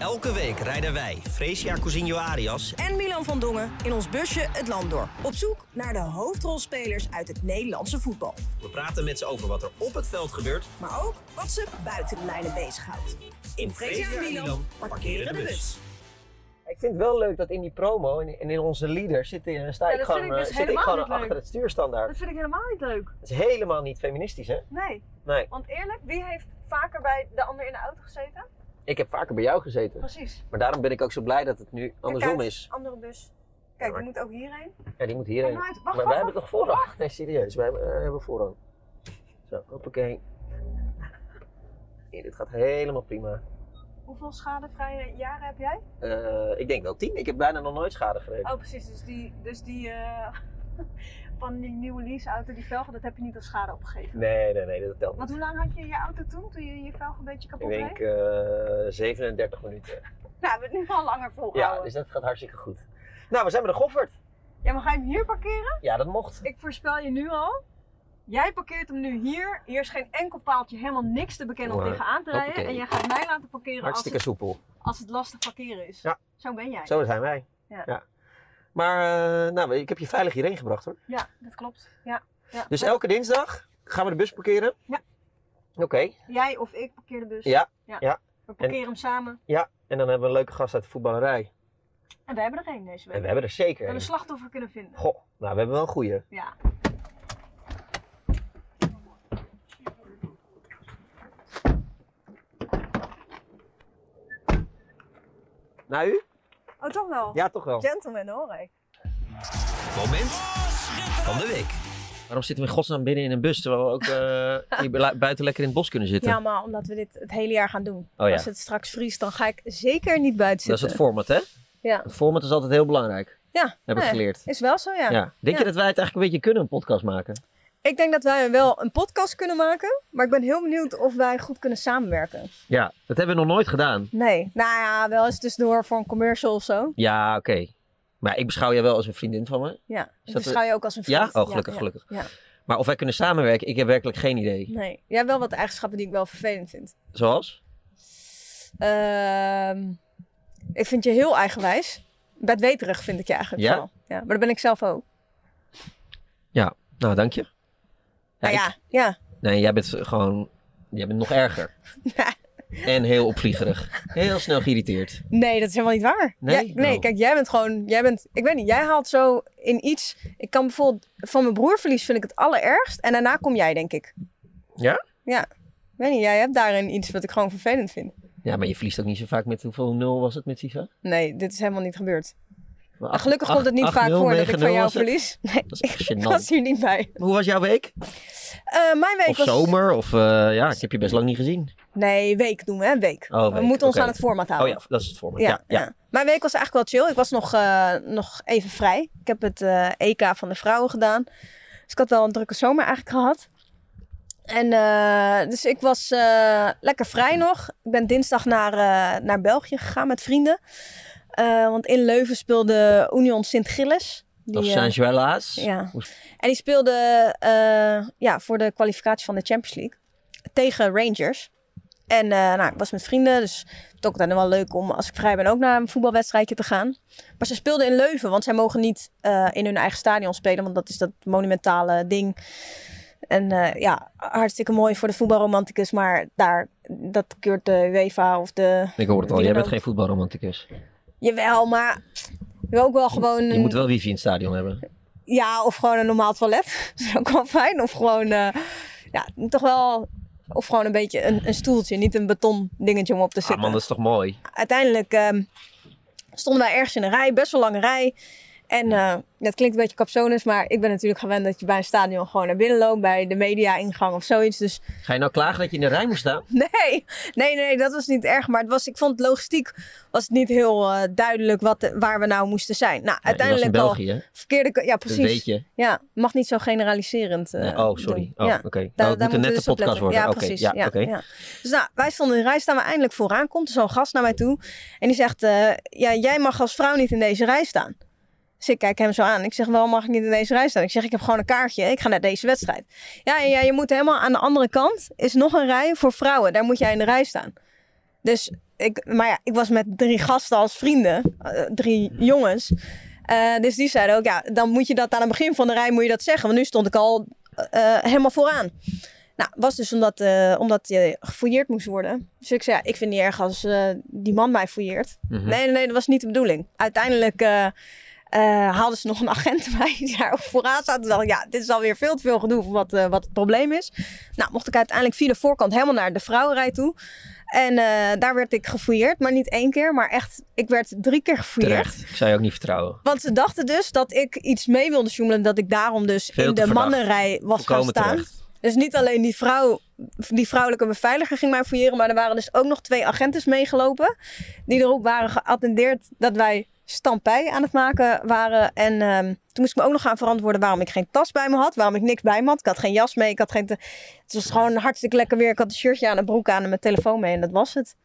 Elke week rijden wij, Fresia Cousinho Arias en Milan van Dongen in ons busje het land door. Op zoek naar de hoofdrolspelers uit het Nederlandse voetbal. We praten met ze over wat er op het veld gebeurt, maar ook wat ze buiten de lijnen bezighoudt. In Fresia en Milan parkeren de bus. Ik vind het wel leuk dat in die promo en in onze leader zit, sta ja, ik gewoon, ik dus zit ik gewoon achter leuk. het stuurstandaard. Dat vind ik helemaal niet leuk. Dat is helemaal niet feministisch, hè? Nee. Nee. Want eerlijk, wie heeft vaker bij de ander in de auto gezeten? Ik heb vaker bij jou gezeten. Precies. Maar daarom ben ik ook zo blij dat het nu andersom uit, is. Andere bus. Kijk, die moet ook hierheen. Ja, die moet hierheen. Wacht, maar wacht, wij hebben wacht. toch voorrang? Nee, serieus. Wij hebben, eh, hebben voorrang. Zo, hoppakee. Ja, dit gaat helemaal prima. Hoeveel schadevrije jaren heb jij? Eh, ik denk wel tien. Ik heb bijna nog nooit schade gereden. Oh, precies. Dus die, dus die eh, van die nieuwe leaseauto, die velgen, dat heb je niet als schade opgegeven. Nee, nee, nee, dat telt Want niet. hoe lang had je je auto toen, toen je je velgen een beetje Ik kapot denk reed? eh 37 minuten. Nou, we hebben het nu al langer volgehouden. Ja, dus dat gaat hartstikke goed. Nou, we zijn bij de Goffert. Ja, maar ga je hem hier parkeren? Ja, dat mocht. Ik voorspel je nu al. Jij parkeert hem nu hier. Hier is geen enkel paaltje, helemaal niks te bekennen om Maar, tegenaan te rijden. En jij gaat mij laten parkeren als Hartstikke het, soepel. als het lastig parkeren is. Ja. Zo ben jij. Zo zijn wij. Ja. Maar uh, nou, ik heb je veilig hierheen gebracht hoor. Ja, dat klopt. Ja. ja. Dus elke dinsdag gaan we de bus parkeren? Ja. Oké. Okay. Jij of ik parkeer de bus. Ja. ja. ja. We parkeren en, hem samen. Ja, en dan hebben we een leuke gast uit de voetballerij. En we hebben er één deze week. En we hebben er zeker We hebben een een slachtoffer kunnen vinden. Goh, nou we hebben wel een goeie. Ja. Nou u? Oh, toch wel? Ja, toch wel. Gentleman hoor ik. Moment van de week. Waarom zitten we in godsnaam binnen in een bus terwijl we ook uh, hier buiten lekker in het bos kunnen zitten? Ja, maar omdat we dit het hele jaar gaan doen. Oh, ja. Als het straks vriest, dan ga ik zeker niet buiten zitten. Dat is het format, hè? Ja. Het format is altijd heel belangrijk. Ja. Heb ik nee, geleerd. Is wel zo, ja. ja. Denk ja. je dat wij het eigenlijk een beetje kunnen, een podcast maken? Ik denk dat wij wel een podcast kunnen maken. Maar ik ben heel benieuwd of wij goed kunnen samenwerken. Ja, dat hebben we nog nooit gedaan. Nee. Nou ja, wel eens tussendoor voor een commercial of zo. Ja, oké. Okay. Maar ik beschouw jij wel als een vriendin van me. Ja, ik beschouw je ook als een vriend. Ja? Oh, gelukkig, ja, gelukkig. Ja. Maar of wij kunnen samenwerken, ik heb werkelijk geen idee. Nee. Jij hebt wel wat eigenschappen die ik wel vervelend vind. Zoals? Uh, ik vind je heel eigenwijs. Bedweterig vind ik je eigenlijk ja? wel. Ja, maar dat ben ik zelf ook. Ja, nou dank je. Ja, nou, ja, ik... ja. Nee, jij bent gewoon, jij bent nog erger. En heel opvliegerig. Heel snel geïrriteerd. Nee, dat is helemaal niet waar. Nee? Ja, nee, oh. kijk, jij bent gewoon, jij bent, ik weet niet, jij haalt zo in iets. Ik kan bijvoorbeeld, van mijn broerverlies vind ik het allerergst. En daarna kom jij, denk ik. Ja? Ja. Ik weet niet, jij hebt daarin iets wat ik gewoon vervelend vind. Ja, maar je verliest ook niet zo vaak met hoeveel nul was het met FIFA? Nee, dit is helemaal niet gebeurd. Acht, Gelukkig acht, komt het niet acht, vaak nul, voor dat ik van jou verlies. Nee, Dat is ik was hier niet bij. Hoe was jouw week? Uh, mijn week of was... zomer? Of uh, ja, ik heb je best lang niet gezien. Nee, week doen we, hè? Week. Oh, week. We moeten ons okay. aan het format houden. Oh ja, dat is het format. Ja, Ja, ja. ja. Mijn week was eigenlijk wel chill. Ik was nog, uh, nog even vrij. Ik heb het EK van de vrouwen gedaan. Dus ik had wel een drukke zomer eigenlijk gehad. En uh, dus ik was uh, lekker vrij nog. Ik ben dinsdag naar, uh, naar België gegaan met vrienden. Want in Leuven speelde Union Sint-Gilles. Of Saint-Joëlla's. Ja. En die speelde ja, voor de kwalificatie van de Champions League. Tegen Rangers. En nou, ik was met vrienden, dus het ook dan wel leuk om als ik vrij ben ook naar een voetbalwedstrijdje te gaan. Maar ze speelden in Leuven, want zij mogen niet in hun eigen stadion spelen, want dat is dat monumentale ding. En uh, ja, hartstikke mooi voor de voetbalromanticus, maar daar, dat keurt de UEFA of de... Ik hoor het al, jij bent geen voetbalromanticus. Jawel, maar wil ook wel gewoon... Je moet wel wifi in het stadion hebben. Ja, of gewoon een normaal toilet. dat is ook wel fijn. Of gewoon, uh, ja, toch wel... Of gewoon een beetje een, een, stoeltje, niet een beton dingetje om op te zitten. Ah man, dat is toch mooi? Uiteindelijk um, stonden wij ergens in een rij, best wel lange rij. En uh, dat klinkt een beetje capsones, maar ik ben natuurlijk gewend dat je bij een stadion gewoon naar binnen loopt, bij de media-ingang of zoiets. Dus... Ga je nou klagen dat je in de rij moest staan? Nee, nee, nee, dat was niet erg. Maar het was, ik vond logistiek was het niet heel uh, duidelijk wat, waar we nou moesten zijn. Nou, ja, uiteindelijk in België, al verkeerde, ja precies. Dat weet je. Ja, mag niet zo generaliserend. Uh, oh, sorry. Oh, ja. oké. Okay. Het moet een nette dus podcast worden. Ja, okay. precies. Ja, okay. Dus nou, wij stonden in de rij, staan we eindelijk vooraan. Komt er zo'n gast naar mij toe en die zegt: ja, jij mag als vrouw niet in deze rij staan. Dus ik kijk hem zo aan. Ik zeg, waarom mag ik niet in deze rij staan? Ik zeg, ik heb gewoon een kaartje. Ik ga naar deze wedstrijd. Ja, ja, je moet helemaal aan de andere kant. Is nog een rij voor vrouwen. Daar moet jij in de rij staan. Dus ik, maar ja, ik was met drie gasten als vrienden. eh, drie jongens. Eh, dus die zeiden ook, ja, dan moet je dat aan het begin van de rij moet je dat zeggen. Want nu stond ik al eh, helemaal vooraan. Nou, was dus omdat, omdat je gefouilleerd moest worden. Dus ik zei, ja, ik vind het niet erg als die man mij fouilleert. Mhm. Nee, nee, nee, dat was niet de bedoeling. Uiteindelijk eh, haalden ze nog een agent bij die daar vooraan zat. Dacht ik, ja, dit is alweer veel te veel gedoe wat, eh, wat het probleem is. Nou, mocht ik uiteindelijk via de voorkant helemaal naar de vrouwenrij toe. En eh, daar werd ik gefouilleerd, maar niet één keer, maar echt, ik werd drie keer gefouilleerd. Terecht. Ik zou je ook niet vertrouwen. Want ze dachten dus dat ik iets mee wilde sjoemelen, dat ik daarom dus Veel in de verdacht. mannenrij was gaan Volkomen staan. terecht. Dus niet alleen die vrouw, die vrouwelijke beveiliger ging mij fouilleren, maar er waren dus ook nog twee agentes meegelopen. Die er ook waren geattendeerd dat wij stampij aan het maken waren. En ehm, toen moest ik me ook nog gaan verantwoorden waarom ik geen tas bij me had, waarom ik niks bij me had. Ik had geen jas mee, ik had geen... Het was gewoon hartstikke lekker weer. Ik had een shirtje aan, een broek aan en mijn telefoon mee en dat was het.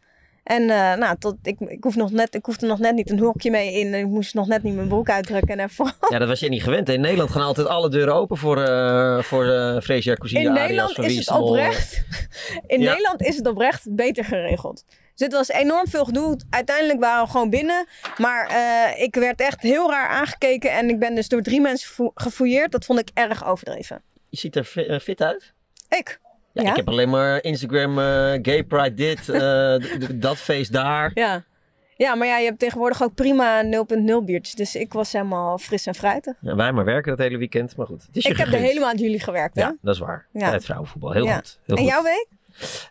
En eh, nou, tot, ik, ik, hoef nog net, ik hoefde nog net niet een hokje mee in. Ik moest nog net niet mijn broek uitdrukken. En Ja, dat was je niet gewend. In Nederland gaan altijd alle deuren open voor, eh voor uh, Freesia Cousine in. Nederland is het oprecht. In Ja. Nederland is het oprecht beter geregeld. Dus het was enorm veel gedoe. Uiteindelijk waren we gewoon binnen. Maar eh, ik werd echt heel raar aangekeken. En ik ben dus door drie mensen gefou- gefouilleerd. Dat vond ik erg overdreven. Je ziet er fi- eh, fit uit. Ik? Ja, Ja? ik heb alleen maar Instagram, eh, gay pride dit, dat feest daar. Ja. Ja, maar ja, je hebt tegenwoordig ook prima 0.0 biertjes. Dus ik was helemaal fris en fruitig. Ja, wij maar werken dat hele weekend, maar goed. Ik heb de hele maand jullie gewerkt, hè? Ja, dat is waar. Ja. Het vrouwenvoetbal, heel goed. Heel en goed. jouw week?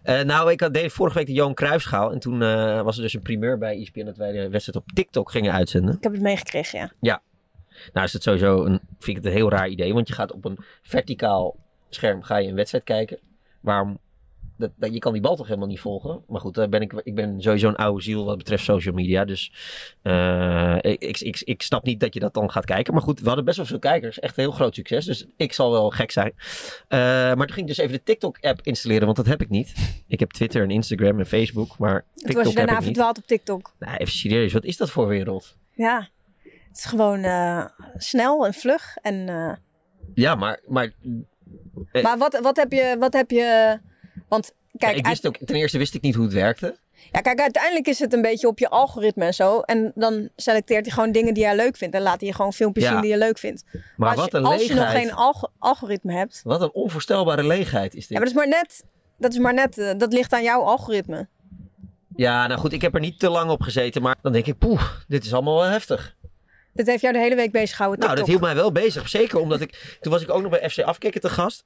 Eh, nou, ik had deed vorige week de Johan Cruijffschaal. En toen eh, was er dus een primeur bij ESPN dat wij de wedstrijd op TikTok gingen uitzenden. Ik heb het meegekregen, ja. Nou is het sowieso een, vind ik het een heel raar idee. Want je gaat op een verticaal scherm ga je een wedstrijd kijken. Waarom? Dat, dat, je kan die bal toch helemaal niet volgen. Maar goed, daar ben ik, ik ben sowieso een oude ziel wat betreft social media. Dus eh, ik, ik, ik, snap niet dat je dat dan gaat kijken. Maar goed, we hadden best wel veel kijkers. Echt een heel groot succes. Dus ik zal wel gek zijn. Eh, maar toen ging ik dus even de TikTok-app installeren. Want dat heb ik niet. Ik heb Twitter en Instagram en Facebook. Maar Toen was TikTok je daarna verdwaald op TikTok. Nou, even serieus. Wat is dat voor wereld? Ja. Het is gewoon eh, snel en vlug. En, Ja, maar... maar. Maar wat, wat, heb je, wat heb je... Want kijk, ja, ik wist ook, ten eerste wist ik niet hoe het werkte. Ja, kijk, uiteindelijk is het een beetje op je algoritme en zo. En dan selecteert hij gewoon dingen die jij leuk vindt. En laat hij je gewoon filmpjes Ja. zien die je leuk vindt. Maar als, wat je, een als je nog geen alg- algoritme hebt. Wat een onvoorstelbare leegheid is Ja, dit. maar dat is maar net... Dat is maar net... eh, dat ligt aan jouw algoritme. Ja, nou goed, ik heb er niet te lang op gezeten. Maar dan denk ik, poeh, dit is allemaal wel heftig. Dit heeft jou de hele week bezig gehouden, Nou, dat hield mij wel bezig. Zeker omdat ik... Toen was ik ook nog bij FC Afkikken te gast.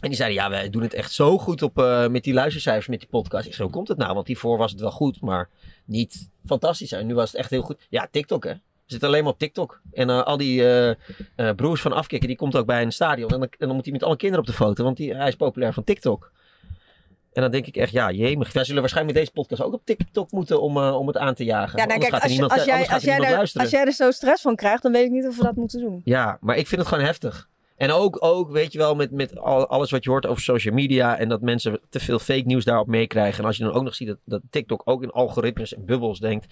En die zeiden, ja, wij doen het echt zo goed op, eh, met die luistercijfers met die podcast. Ik hoe komt het nou? Want hiervoor was het wel goed, maar niet fantastisch. En nu was het echt heel goed. Ja, TikTok hè. We zitten alleen maar op TikTok. En eh, al die eh, broers van Afkikken, die komt ook bij een stadion. En dan, en dan moet hij met alle kinderen op de foto, want die, hij is populair van TikTok. En dan denk ik echt, ja, jemig. Wij zullen waarschijnlijk met deze podcast ook op TikTok moeten om, om het aan te jagen. Ja, nou, kijk, gaat als, niemand, als, jij, er, als jij er zo stress van krijgt, dan weet ik niet of we dat moeten doen. Ja, maar ik vind het gewoon heftig. En ook, ook weet je wel, met, met al- alles wat je hoort over social media en dat mensen te veel fake nieuws daarop meekrijgen. En als je dan ook nog ziet dat, dat TikTok ook in algoritmes en bubbels denkt,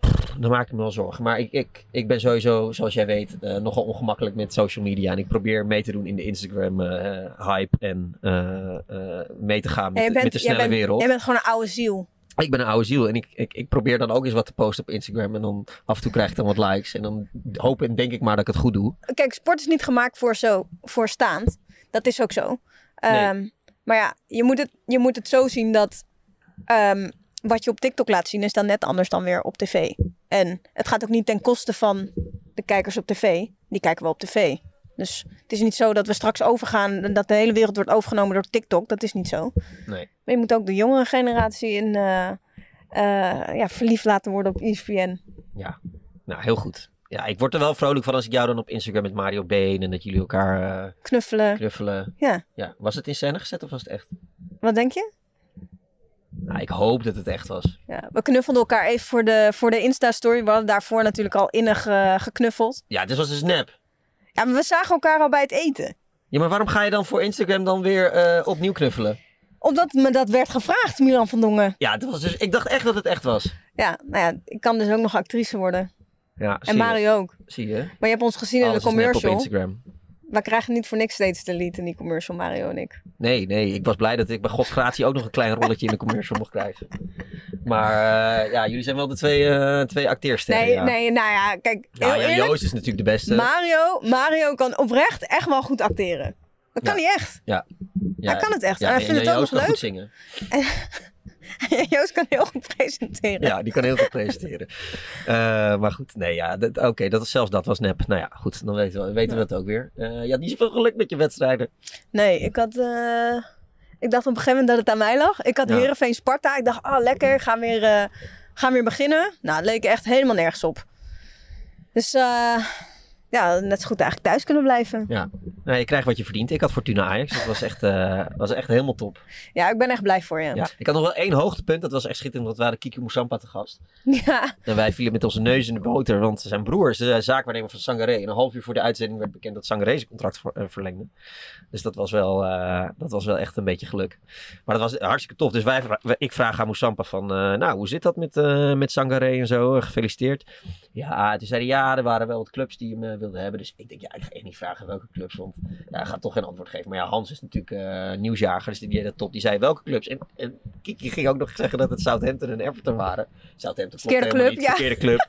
pff, dan maak ik me wel zorgen. Maar ik, ik, ik ben sowieso, zoals jij weet, eh, nogal ongemakkelijk met social media. En ik probeer mee te doen in de Instagram-hype en eh, eh, mee te gaan met, met de jij snelle bent, wereld. Jij bent gewoon een oude ziel. Ik ben een oude ziel en ik, ik, ik probeer dan ook eens wat te posten op Instagram. En dan af en toe krijg ik dan wat likes. En dan hoop en denk ik maar dat ik het goed doe. Kijk, sport is niet gemaakt voor zo voor staand. Dat is ook zo. Ehm, Maar ja, je moet, het, je moet het zo zien dat ehm, wat je op TikTok laat zien is dan net anders dan weer op tv. En het gaat ook niet ten koste van de kijkers op tv. Die kijken wel op tv. Dus het is niet zo dat we straks overgaan en dat de hele wereld wordt overgenomen door TikTok. Dat is niet zo. Nee. Maar je moet ook de jongere generatie in, eh, eh, ja, verliefd laten worden op ESPN. Ja, nou heel goed. Ja, ik word er wel vrolijk van als ik jou dan op Instagram met Mario Been en dat jullie elkaar eh, Knuffelen. knuffelen. Ja, Ja, was het in scène gezet of was het echt? wat denk je? Nou, ik hoop dat het echt was. Ja, we knuffelden elkaar even voor de, voor de Insta-story. We hadden daarvoor natuurlijk al innig geknuffeld. Ja, dit was een snap. Ja, maar we zagen elkaar al bij het eten. Ja, maar waarom ga je dan voor Instagram dan weer eh, opnieuw knuffelen? Omdat me dat werd gevraagd, Milan van Dongen. Ja, het was dus, ik dacht echt dat het echt was. Ja, nou ja, ik kan dus ook nog actrice worden. Ja, zie En je. Mario ook. Zie je? Maar je hebt ons gezien in Alles de nep op commercial. Instagram. Wij krijgen niet voor niks steeds de lead in die commercial, Mario en ik. Nee, nee, ik was blij dat ik bij Godsgratie ook nog een klein rolletje in de commercial mocht krijgen. Maar eh, ja, jullie zijn wel de twee, eh twee acteersterren. Nee, ja. nee, nou ja, kijk, Ja, ja. Joost is natuurlijk de beste. Mario, Mario kan oprecht echt wel goed acteren. Dat kan Ja. hij echt. ja. hij kan het echt. En hij vindt het ook Joost nog kan goed leuk. zingen. Joost kan heel goed presenteren. Ja, die kan heel goed presenteren. Eh, maar goed, nee, ja, oké, dat is zelfs dat was nep. Nou ja, goed, dan weten we, weten we dat ook weer. Eh ja, niet zoveel geluk met je wedstrijden. Nee, ik had... eh, ik dacht op een gegeven moment dat het aan mij lag. Ik had Ja. Heerenveen Sparta. Ik dacht, oh lekker, gaan weer, gaan weer beginnen. Nou, het leek echt helemaal nergens op. Dus ja, net zo goed eigenlijk thuis kunnen blijven. Ja, nou, je krijgt wat je verdient. Ik had Fortuna Ajax, dat was echt, eh, was echt helemaal top. Ja, ik ben echt blij voor je. Ja. Ik had nog wel één hoogtepunt, dat was echt schitterend, want we hadden Kiki Moussampa te gast. Ja. En wij vielen met onze neus in de boter, want zijn broer is de zaakwaarnemer van Sangaré. En een half uur voor de uitzending werd bekend dat Sangaré zijn contract ver- eh, verlengde. Dus dat was, wel, eh, dat was wel echt een beetje geluk. Maar dat was hartstikke tof. Dus wij, ik vraag aan Moussampa van, nou, hoe zit dat met, met Sangaré en zo? Gefeliciteerd. Ja, toen zei hij, ja, er waren wel wat clubs die hem eh, wilden hebben. Dus ik denk, ja, ik ga echt niet vragen welke clubs, want ja, hij gaat toch geen antwoord geven. Maar ja, Hans is natuurlijk eh, nieuwsjager, dus die deed dat top. Die zei welke clubs. En, en Kiki ging ook nog zeggen dat het Southampton en Everton waren. Southampton Verkeerde club, niet, ja. verkeerde club.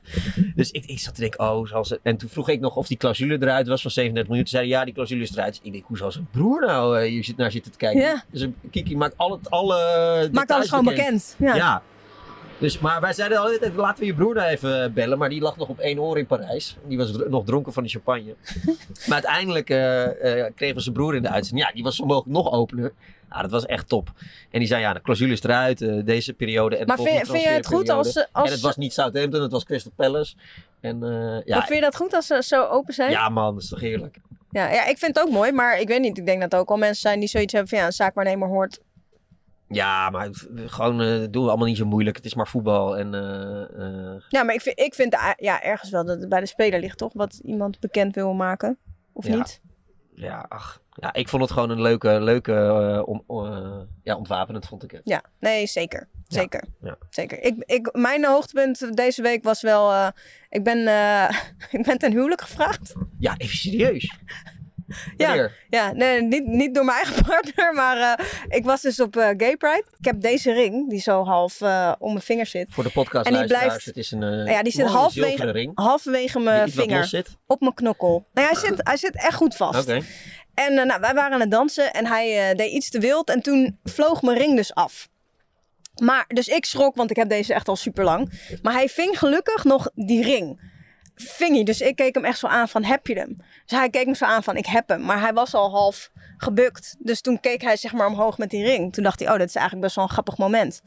Dus ik, ik zat te denken, oh, ze... En toen vroeg ik nog of die clausule eruit was van 37 miljoen. Toen zei hij, ja, die clausule is eruit. Ik denk, hoe zal zijn broer nou eh, hier zit, naar zitten te kijken? Ja. Dus een- Kiki maakt alle, alle Maakt alles gewoon bekend. Ja. Ja. Dus, maar wij zeiden altijd, laten we je broer nou even bellen. Maar die lag nog op één oor in Parijs. Die was nog dronken van de champagne. maar uiteindelijk eh, eh, kregen we zijn broer in de uitzending. Ja, die was zo mogelijk nog opener. Ja, dat was echt top. En die zei, ja, de clausule is eruit. eh, deze periode en de Maar volgende vind, vind je het goed als, als En het was niet Southampton, het was Crystal Palace. En eh, ja, maar vind je dat goed als ze zo open zijn? ja man, dat is toch heerlijk. Ja, ja, ik vind het ook mooi, maar ik weet niet. Ik denk dat er ook al mensen zijn die zoiets hebben van ja, een zaakwaarnemer hoort. Ja, maar gewoon eh, doen we allemaal niet zo moeilijk. Het is maar voetbal. En eh, eh, Ja, maar ik vind, ik vind ja, ergens wel dat het bij de speler ligt, toch? Wat iemand bekend wil maken. Of Ja. niet? ja, ach. Ja, ik vond het gewoon een leuke, leuke om, ja, ontwapenend vond ik het. Ja, nee, zeker. Zeker. ja. zeker. Ik, ik, mijn hoogtepunt deze week was wel... ik, ben, ik ben ten huwelijk gevraagd. Ja, even serieus. Ja. Wanneer? Ja, nee, niet, niet door mijn eigen partner, maar eh, ik was dus op eh, Gay Pride. Ik heb deze ring, die zo half eh, om mijn vinger zit. Voor de podcast En die blijft- het is een Ja, die zit. Halverwege Die mijn vinger, op mijn knokkel. Nou, hij, zit, hij zit echt goed vast. En nou, wij waren aan het dansen en hij deed iets te wild. En toen vloog mijn ring dus af. Maar, dus ik schrok, want ik heb deze echt al super lang. Maar hij ving gelukkig nog die ring. Ving hij. Dus ik keek hem echt zo aan van, heb je hem? Dus hij keek me zo aan van, ik heb hem. Maar hij was al half gebukt. Dus toen keek hij zeg maar omhoog met die ring. Toen dacht hij, oh, dat is eigenlijk best wel een grappig moment.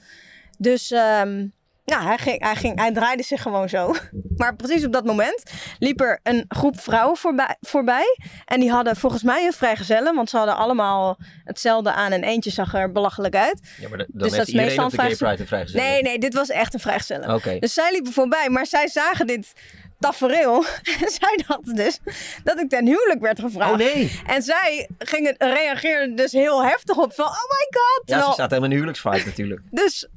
Dus ehm, ja, hij, ging, hij, ging, hij draaide zich gewoon zo. Maar precies op dat moment liep er een groep vrouwen voorbij. voorbij en die hadden volgens mij een vrijgezellen. Want ze hadden allemaal hetzelfde aan. En eentje zag er belachelijk uit. Ja, maar dan Dus dat heeft is iedereen meestal een vrijgezellen. Nee, nee, dit was echt een vrijgezellen. Dus zij liepen voorbij, maar zij zagen dit tafereel. En zij dachten dus dat ik ten huwelijk werd gevraagd. Oh nee. En zij gingen, reageerden dus heel heftig op van, oh my god. Ja, ze staat helemaal in een huwelijksfight natuurlijk. dus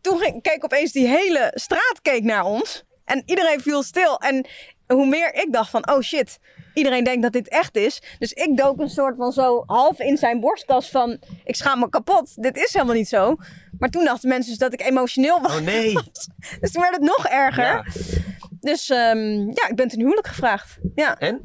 toen ging, keek opeens die hele straat keek naar ons. En iedereen viel stil. En hoe meer ik dacht van, oh shit, iedereen denkt dat dit echt is. Dus ik dook een soort van zo half in zijn borstkas van, ik schaam me kapot. Dit is helemaal niet zo. Maar toen dachten mensen dus dat ik emotioneel was. Oh nee. Dus toen werd het nog erger. Ja. Dus ehm, ja, ik ben ten huwelijk gevraagd. Ja. En?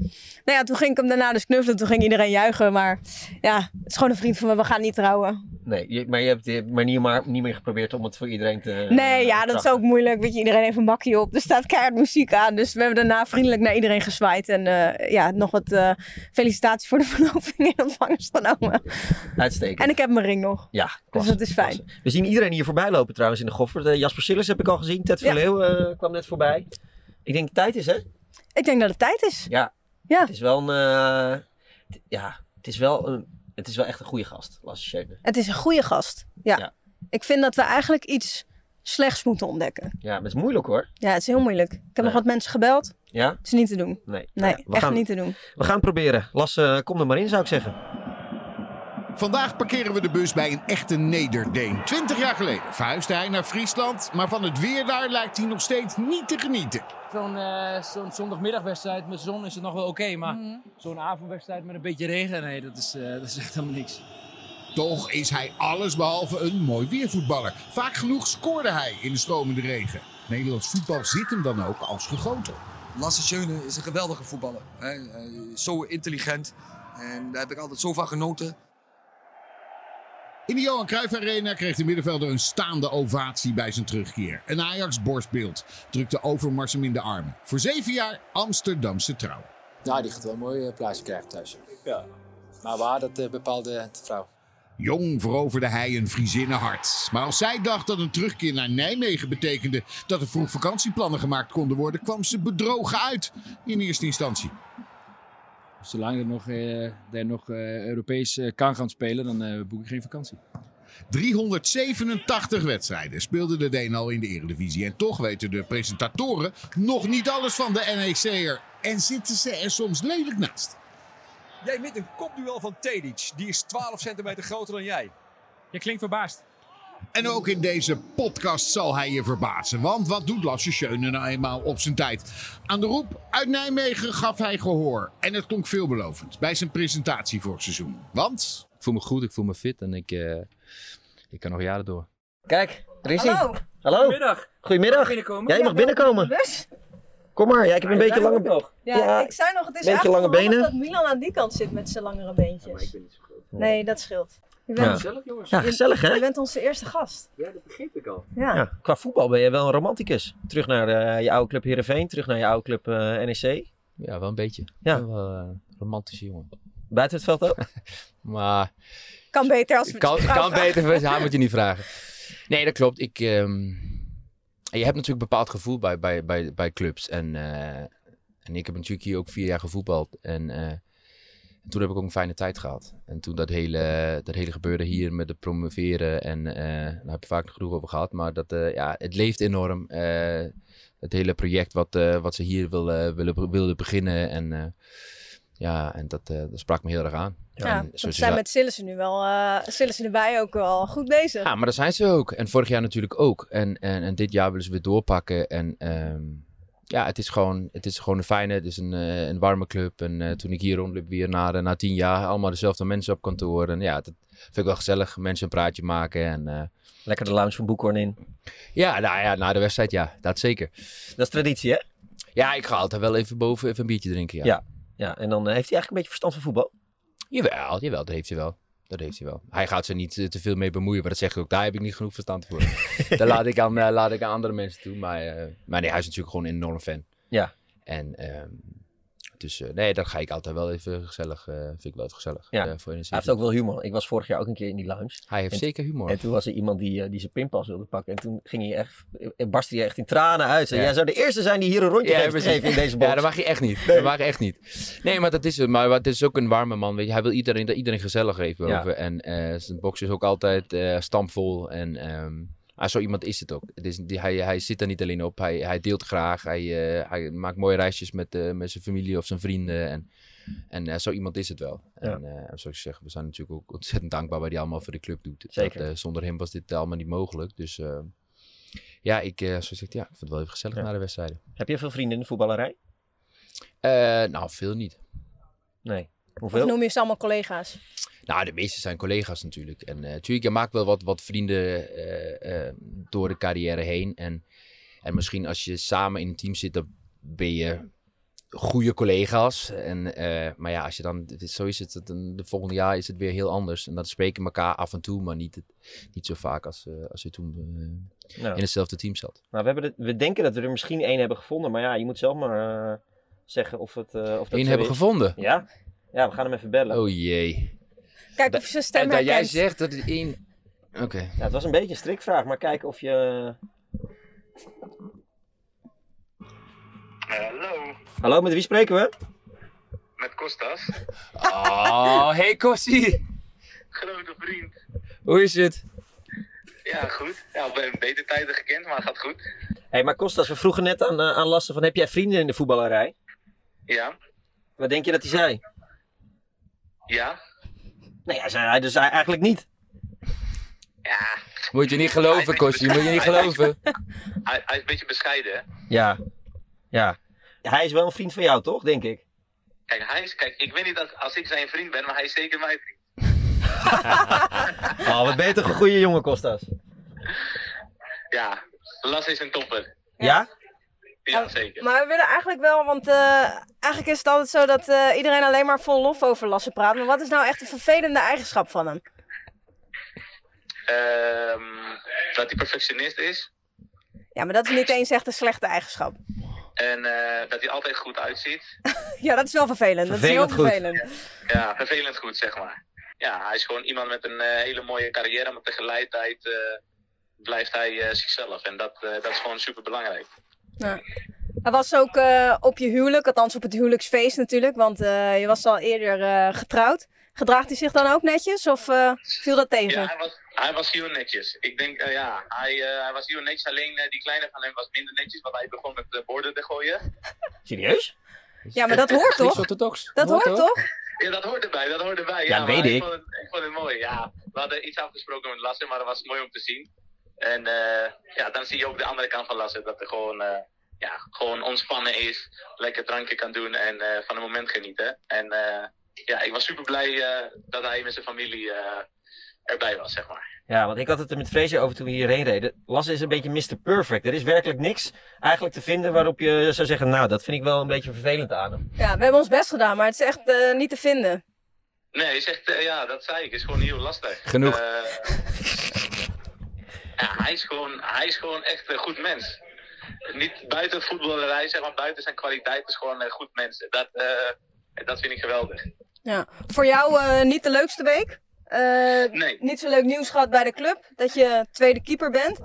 Nou ja, toen ging ik hem daarna dus knuffelen. Toen ging iedereen juichen. Maar ja, het is gewoon een vriend van me. We gaan niet trouwen. Nee, maar je hebt je hebt maar niet, meer geprobeerd om het voor iedereen te... Nee, eh, ja, dat is ook moeilijk. Weet je, iedereen heeft een bakje op. Er staat keihard muziek aan. Dus we hebben daarna vriendelijk naar iedereen gezwaaid. En eh, ja, nog wat eh, felicitaties voor de verloving in ontvangst genomen. Uitstekend. En ik heb mijn ring nog. Ja, klasse, dat is fijn. We zien iedereen hier voorbij lopen trouwens in de Goffert. Eh, Jasper Sillis heb ik al gezien. Ted Ja. Verleeuw eh, kwam net voorbij. Ik denk tijd is, hè? Ik denk dat het tijd is. Ja. Ja. Het is wel een... eh, ja, het is wel, een, het is wel echt een goede gast, Lasse. Het is een goede gast. Ja. Ja. Ik vind dat we eigenlijk iets slechts moeten ontdekken. Ja, maar het is moeilijk hoor. Ja, het is heel moeilijk. Ik heb nog wat mensen gebeld. Ja? Het is niet te doen. Nee. Nee, echt gaan, niet te doen. We gaan proberen. Lasse, kom er maar in zou ik zeggen. Vandaag parkeren we de bus bij een echte Nederdeen. Twintig jaar geleden verhuisde hij naar Friesland, maar van het weer daar lijkt hij nog steeds niet te genieten. Zo'n eh, zo'n zondagmiddagwedstrijd met zon is het nog wel oké, maar zo'n avondwedstrijd met een beetje regen, nee, dat is, eh, dat is echt helemaal niks. Toch is hij allesbehalve een mooi weervoetballer. Vaak genoeg scoorde hij in de stromende regen. Nederlands voetbal zit hem dan ook als gegoten. Lasse Schöne is een geweldige voetballer. Hè? Hij is zo intelligent. En daar heb ik altijd zo van genoten. In de Johan Cruijff Arena kreeg de middenvelder een staande ovatie bij zijn terugkeer. Een Ajax-borstbeeld drukte Overmars hem in de armen. Voor zeven jaar Amsterdamse trouw. Ja, die gaat wel een mooie prijzen krijgen thuis. Ja. Maar waar, dat uh, bepaalde de vrouw. Jong veroverde hij een Friezinnenhart. Maar als zij dacht dat een terugkeer naar Nijmegen betekende dat er vroeg vakantieplannen gemaakt konden worden, kwam ze bedrogen uit in eerste instantie. Zolang er nog, er nog uh, Europees uh, kan gaan spelen, dan boek ik geen vakantie. 387 wedstrijden speelde de Deen al in de Eredivisie. En toch weten de presentatoren nog niet alles van de NEC'er. En zitten ze er soms lelijk naast. Jij wint een kopduel van Tedic. Die is 12 centimeter groter dan jij. Je klinkt verbaasd. En ook in deze podcast zal hij je verbazen. Want wat doet Lasse Schöne nou eenmaal op zijn tijd? Aan de roep uit Nijmegen gaf hij gehoor. En het klonk veelbelovend bij zijn presentatie vorig seizoen. Want... Ik voel me goed, ik voel me fit en ik, uh, ik kan nog jaren door. Kijk, er is hij. Hallo. Hallo. Goedemiddag. Goedemiddag. binnenkomen? Ja, je mag binnenkomen. Dus? Kom maar, ja, ik heb een beetje lange... nog. Ja, Ja, ik zei nog, het is beetje lange benen. dat Milan aan die kant zit met zijn langere beentjes. ben niet zo groot. Nee, dat scheelt. Je Ja. bent, Gezellig jongens. Ja, gezellig je hè? bent onze eerste gast. Ja, dat begreep ik al. Ja. Ja, qua voetbal ben je wel een romanticus. Terug naar eh, je oude club Heerenveen, terug naar je oude club eh, NEC. Ja, wel een beetje. Ja. Wel een romantische jongen. Buiten het veld ook. Maar Kan beter als we kan, je kan beter, haar moet je niet vragen. Nee, dat klopt. Ik, ehm, je hebt natuurlijk een bepaald gevoel bij, bij, bij, bij clubs. En, eh, en ik heb natuurlijk hier ook vier jaar gevoetbald. En, eh, en toen heb ik ook een fijne tijd gehad. En toen dat hele, dat hele gebeurde hier met het promoveren. En eh, daar heb ik vaak genoeg over gehad. Maar dat, eh, ja, het leeft enorm. Eh, het hele project wat, wat ze hier willen, willen, wilden beginnen. En ja, en dat, dat sprak me heel erg aan. Ja, je zijn met Sillissen nu wel, eh Sillissen erbij ook wel goed bezig. ja, maar dat zijn ze ook. En vorig jaar natuurlijk ook. En, en, en dit jaar willen ze weer doorpakken. En ehm, ja, het is, gewoon, het is gewoon een fijne, het is een, eh, een warme club. En eh, toen ik hier rondliep weer na, na tien jaar, allemaal dezelfde mensen op kantoor. En ja, dat vind ik wel gezellig. Mensen een praatje maken. En eh, Lekker de lounge van Boekhorn in. ja, nou ja, na de wedstrijd ja, dat zeker. Dat is traditie hè? Ja, ik ga altijd wel even boven even een biertje drinken, ja. Ja. Ja, en dan heeft hij eigenlijk een beetje verstand van voetbal. Jawel, jawel, dat heeft hij wel. Dat heeft hij wel. Hij gaat ze niet eh, te veel mee bemoeien, maar dat zeg ik ook. Daar heb ik niet genoeg verstand voor. Daar laat ik, aan, eh, laat ik aan andere mensen toe. Maar, eh, maar nee, hij is natuurlijk gewoon een enorm fan. Ja. En ehm, dus eh, nee, dat ga ik altijd wel even gezellig. eh vind ik wel even gezellig. Ja. eh, voor. Hij heeft ook wel humor. Ik was vorig jaar ook een keer in die lounge. Hij heeft En- zeker humor. En toen was er iemand die, die zijn pinpas wilde pakken. En toen ging hij echt, barstte hij echt in tranen uit. Zei, Ja. Jij zou de eerste zijn die hier een rondje Ja, heeft gegeven in deze box. Ja, dat mag je echt niet. Dat mag je echt niet. Nee, maar dat is het. Maar het is ook een warme man. Weet je. Hij wil iedereen, dat iedereen gezellig heeft. Ja. En zijn box is ook altijd stampvol. En ehm, ah, zo iemand is het ook. Het is, die, hij, hij zit er niet alleen op. Hij, hij deelt graag. Hij, eh, hij maakt mooie reisjes met, eh, met zijn familie of zijn vrienden. En, en eh, zo iemand is het wel. Ja. En eh, zoals ik zeg, we zijn natuurlijk ook ontzettend dankbaar wat hij allemaal voor de club doet. Zeker. Dat, zonder hem was dit allemaal niet mogelijk. Dus eh, ja, ik, eh, zoals ik zeg, ja, ik vind het wel even gezellig Ja. na de wedstrijden. Heb je veel vrienden in de voetballerij? Eh, nou, veel niet. Nee. Of Hoeveel? noem je ze allemaal collega's? Nou, de meeste zijn collega's natuurlijk. En eh natuurlijk, je maakt wel wat, wat vrienden eh, eh, door de carrière heen. En, en misschien als je samen in een team zit, dan ben je goede collega's. En, eh, maar ja, als je dan, zo is het, een- de volgende jaar is het weer heel anders. En dan spreken we elkaar af en toe, maar niet, niet zo vaak als, eh, als je toen eh, Nou, in hetzelfde team zat. nou, we, hebben we denken dat we er misschien één hebben gevonden. Maar ja, je moet zelf maar eh, zeggen of, het, eh of dat Eén hebben is. gevonden. Ja? Ja, we gaan hem even bellen. Oh jee. Kijk of je zijn stem En dat jij zegt dat het één... Oké. Ja, het was een beetje een strikvraag, maar kijken of je... Hallo, Hallo, met wie spreken we? met Kostas. Oh, hey Kossie. Grote vriend. Hoe is het? Ja, goed. Ja, we hebben beter tijden gekend, maar het gaat goed. Hé, hey, maar Kostas, we vroegen net aan, eh, aan Lasse van, heb jij vrienden in de voetballerij? Ja, Wat denk je dat hij zei? ja. Nee, hij zei hij dus eigenlijk niet. Moet je niet geloven, Kosje. Moet je niet geloven. Hij, hij is een beetje bescheiden, hè? Ja. Ja. Hij is wel een vriend van jou, toch? Denk ik. Kijk, hij is, kijk, ik weet niet als, als ik zijn vriend ben, maar hij is zeker mijn vriend. Oh, wat ben je toch een goede jongen, Kostas. Ja, Las is een topper. Ja? Ja, zeker. Maar we willen eigenlijk wel, want eh, eigenlijk is het altijd zo dat eh, iedereen alleen maar vol lof over Lasse praat. Maar wat is nou echt een vervelende eigenschap van hem? Ehm, dat hij perfectionist is. Ja, maar dat is niet eens echt een slechte eigenschap. En eh, dat hij altijd goed uitziet. Ja, dat is wel vervelend. Dat is heel Vervelend goed. Ja, vervelend goed, zeg maar. Ja, hij is gewoon iemand met een hele mooie carrière, maar tegelijkertijd eh, blijft hij eh, zichzelf. En dat, eh, dat is gewoon super belangrijk. Ja. Hij was ook eh, op je huwelijk, althans op het huwelijksfeest natuurlijk, want eh, je was al eerder eh, getrouwd. Gedraagt hij zich dan ook netjes of eh, viel dat tegen? Ja, hij was, hij was heel netjes. Ik denk, eh, ja, hij, eh, hij was heel netjes. Alleen die kleine van hem was minder netjes, want hij begon met eh, borden te gooien. Serieus? Ja, maar dat hoort toch? orthodox. Dat hoort toch? Ja, dat hoort erbij, dat hoort erbij. Ja, Ja, weet maar ik. vond, het, ik vond het mooi, ja. We hadden iets afgesproken met Lasse, maar dat was mooi om te zien. En eh, ja, dan zie je ook de andere kant van Lasse, dat er gewoon, eh, ja, gewoon ontspannen is, lekker drankje kan doen en eh, van het moment genieten. En eh, ja, ik was super blij eh, dat hij met zijn familie eh, erbij was, zeg maar. Ja, want ik had het er met Freesje over toen we hierheen reden. Lasse is een beetje Mr. Perfect. Er is werkelijk niks eigenlijk te vinden waarop je zou zeggen, nou, dat vind ik wel een beetje vervelend aan hem. Ja, we hebben ons best gedaan, maar het is echt eh, niet te vinden. Nee, is echt, ja, dat zei ik, is gewoon heel lastig. Genoeg. ja, hij is, gewoon, hij is gewoon echt een goed mens. Niet buiten het voetballerij, zeg maar, buiten zijn kwaliteit is gewoon een goed mens. Dat, eh, dat vind ik geweldig. Ja. Voor jou eh, niet de leukste week? Eh, Nee. Niet zo leuk nieuws gehad bij de club, dat je tweede keeper bent.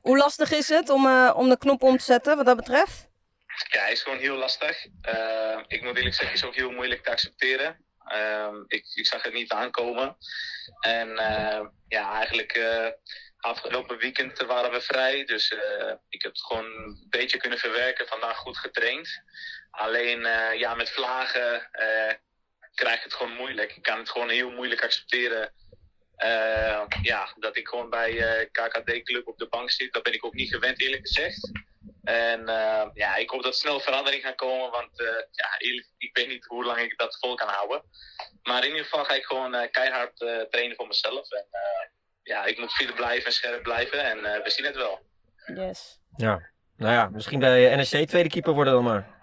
Hoe lastig is het om, om de knop om te zetten wat dat betreft? Ja, hij is gewoon heel lastig. Ik moet eerlijk zeggen, is ook heel moeilijk te accepteren. Ehm, ik, ik zag het niet aankomen. En ja, eigenlijk afgelopen weekend waren we vrij. Dus eh, ik heb het gewoon een beetje kunnen verwerken. Vandaag goed getraind. Alleen ja, ja, met vlagen eh, krijg ik het gewoon moeilijk. Ik kan het gewoon heel moeilijk accepteren. eh, ja, dat ik gewoon bij eh, KKD Club op de bank zit. Dat ben ik ook niet gewend, eerlijk gezegd. En eh, ja, ik hoop dat snel verandering gaat komen, want eh, ja, eerlijk, ik weet niet hoe lang ik dat vol kan houden. Maar in ieder geval ga ik gewoon eh, keihard eh, trainen voor mezelf. En eh, ja, ik moet fit blijven en scherp blijven en eh, we zien het wel. Yes. Ja. Nou ja, misschien bij NSC tweede keeper worden dan maar.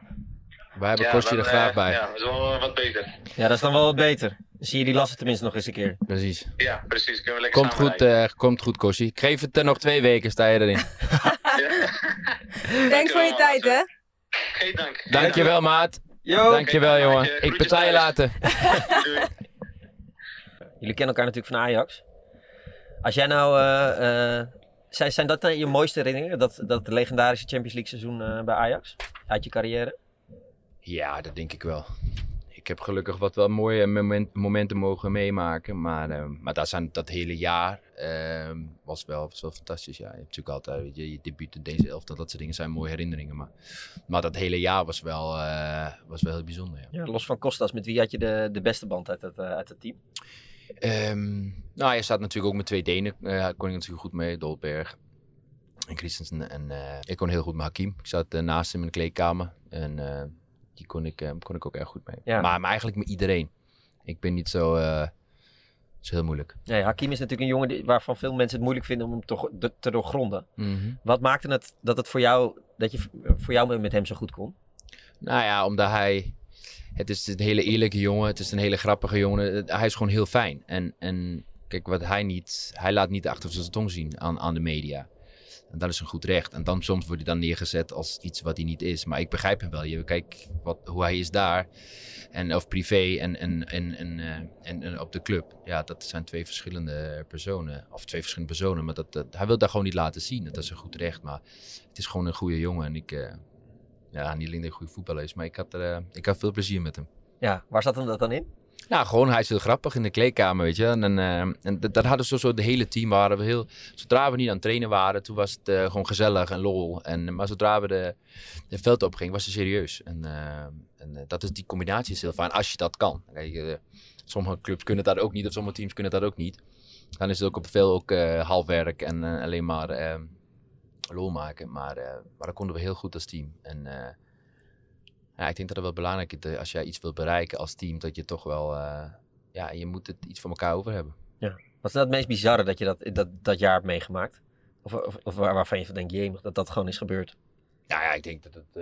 Wij hebben Ja, Kostje er graag eh, bij. Ja, dat is wel eh, wat beter. Ja, dat is dan wel wat beter. Dan zie je die lasten tenminste nog eens een keer. Precies. Ja, precies. Kunnen we lekker Komt goed, eh, komt goed, Kosje. Ik geef het er nog twee weken, sta je erin. Thanks voor je tijd, hè? Geen dank. Dankjewel, maat. Yo. Dankjewel, jongen. maatje. Ik Groetjes betaal je later. Jullie kennen elkaar natuurlijk van Ajax. Als jij nou... eh, eh, zijn, zijn dat dan je mooiste herinneringen? Dat, dat legendarische Champions League seizoen eh, bij Ajax? Uit je carrière? Ja, dat denk ik wel. Ik heb gelukkig wat wel mooie moment- momenten mogen meemaken. Maar, maar dat, zijn, dat hele jaar eh, was, wel, was wel fantastisch. Ja. Je hebt natuurlijk altijd weet je, je debuut in deze elftal. Dat soort dingen zijn mooie herinneringen. Maar, maar dat hele jaar was wel, was wel heel bijzonder. Ja. Ja, los van Kostas, met wie had je de, de beste band uit het, uit het team? Ehm, nou, je staat natuurlijk ook met twee Denen. eh kon ik natuurlijk goed mee. Dolberg en Christensen. En eh, ik kon heel goed met Hakim. Ik zat eh, naast hem in de kleedkamer. En die kon ik, kon ik ook erg goed mee. Ja. Maar, maar eigenlijk met iedereen. Ik ben niet zo, eh, zo heel moeilijk. Nee, Hakim is natuurlijk een jongen die, waarvan veel mensen het moeilijk vinden om hem toch te doorgronden. Mhm. Wat maakte het dat het voor jou, dat je voor jou met hem zo goed kon? Nou ja, omdat hij... Het is een hele eerlijke jongen. Het is een hele grappige jongen. Het- Hij is gewoon heel fijn. En, en kijk, wat hij niet... Hij laat niet achter zijn tong zien aan, aan de media. En dat is een goed recht. En dan soms wordt hij dan neergezet als iets wat hij niet is. Maar ik begrijp hem wel. Je, kijk wat, hoe hij is daar. En, of privé en, en, en, eh, en, en op de club. Ja, dat zijn twee verschillende personen. Of twee verschillende personen. Maar dat, hij wil dat gewoon niet laten zien. Dat is een goed recht. Maar het is gewoon een goede jongen. En ik... eh, ja, niet alleen dat hij een goede voetballer is, maar ik had, er, eh, ik had veel plezier met hem. Ja, waar zat hem dat dan in? Nou, gewoon, hij is heel grappig in de kleedkamer, weet je. En, eh, en dat, dat hadden zo, zo, de hele team waren we heel... Zodra we niet aan het trainen waren, toen was het eh, gewoon gezellig en lol. En, maar zodra we de, de veld opgingen, was het serieus. En, eh, en eh, dat is die combinatie is heel fijn als je dat kan. Kijk, eh, sommige clubs kunnen dat ook niet, of sommige teams kunnen dat ook niet. Dan is het ook op veel ook eh, halfwerk en eh, alleen maar eh, lol maken. Maar, eh, maar dat konden we heel goed als team. En eh, ja, ik denk dat het wel belangrijk is als jij iets wilt bereiken als team, dat je toch wel, eh, ja, je moet het iets van elkaar over hebben. Ja. Wat is nou het meest bizarre dat je dat, dat, dat jaar hebt meegemaakt? Of, of, of waar- waarvan je denkt, jemig, dat dat gewoon is gebeurd? Nou ja, ik denk dat het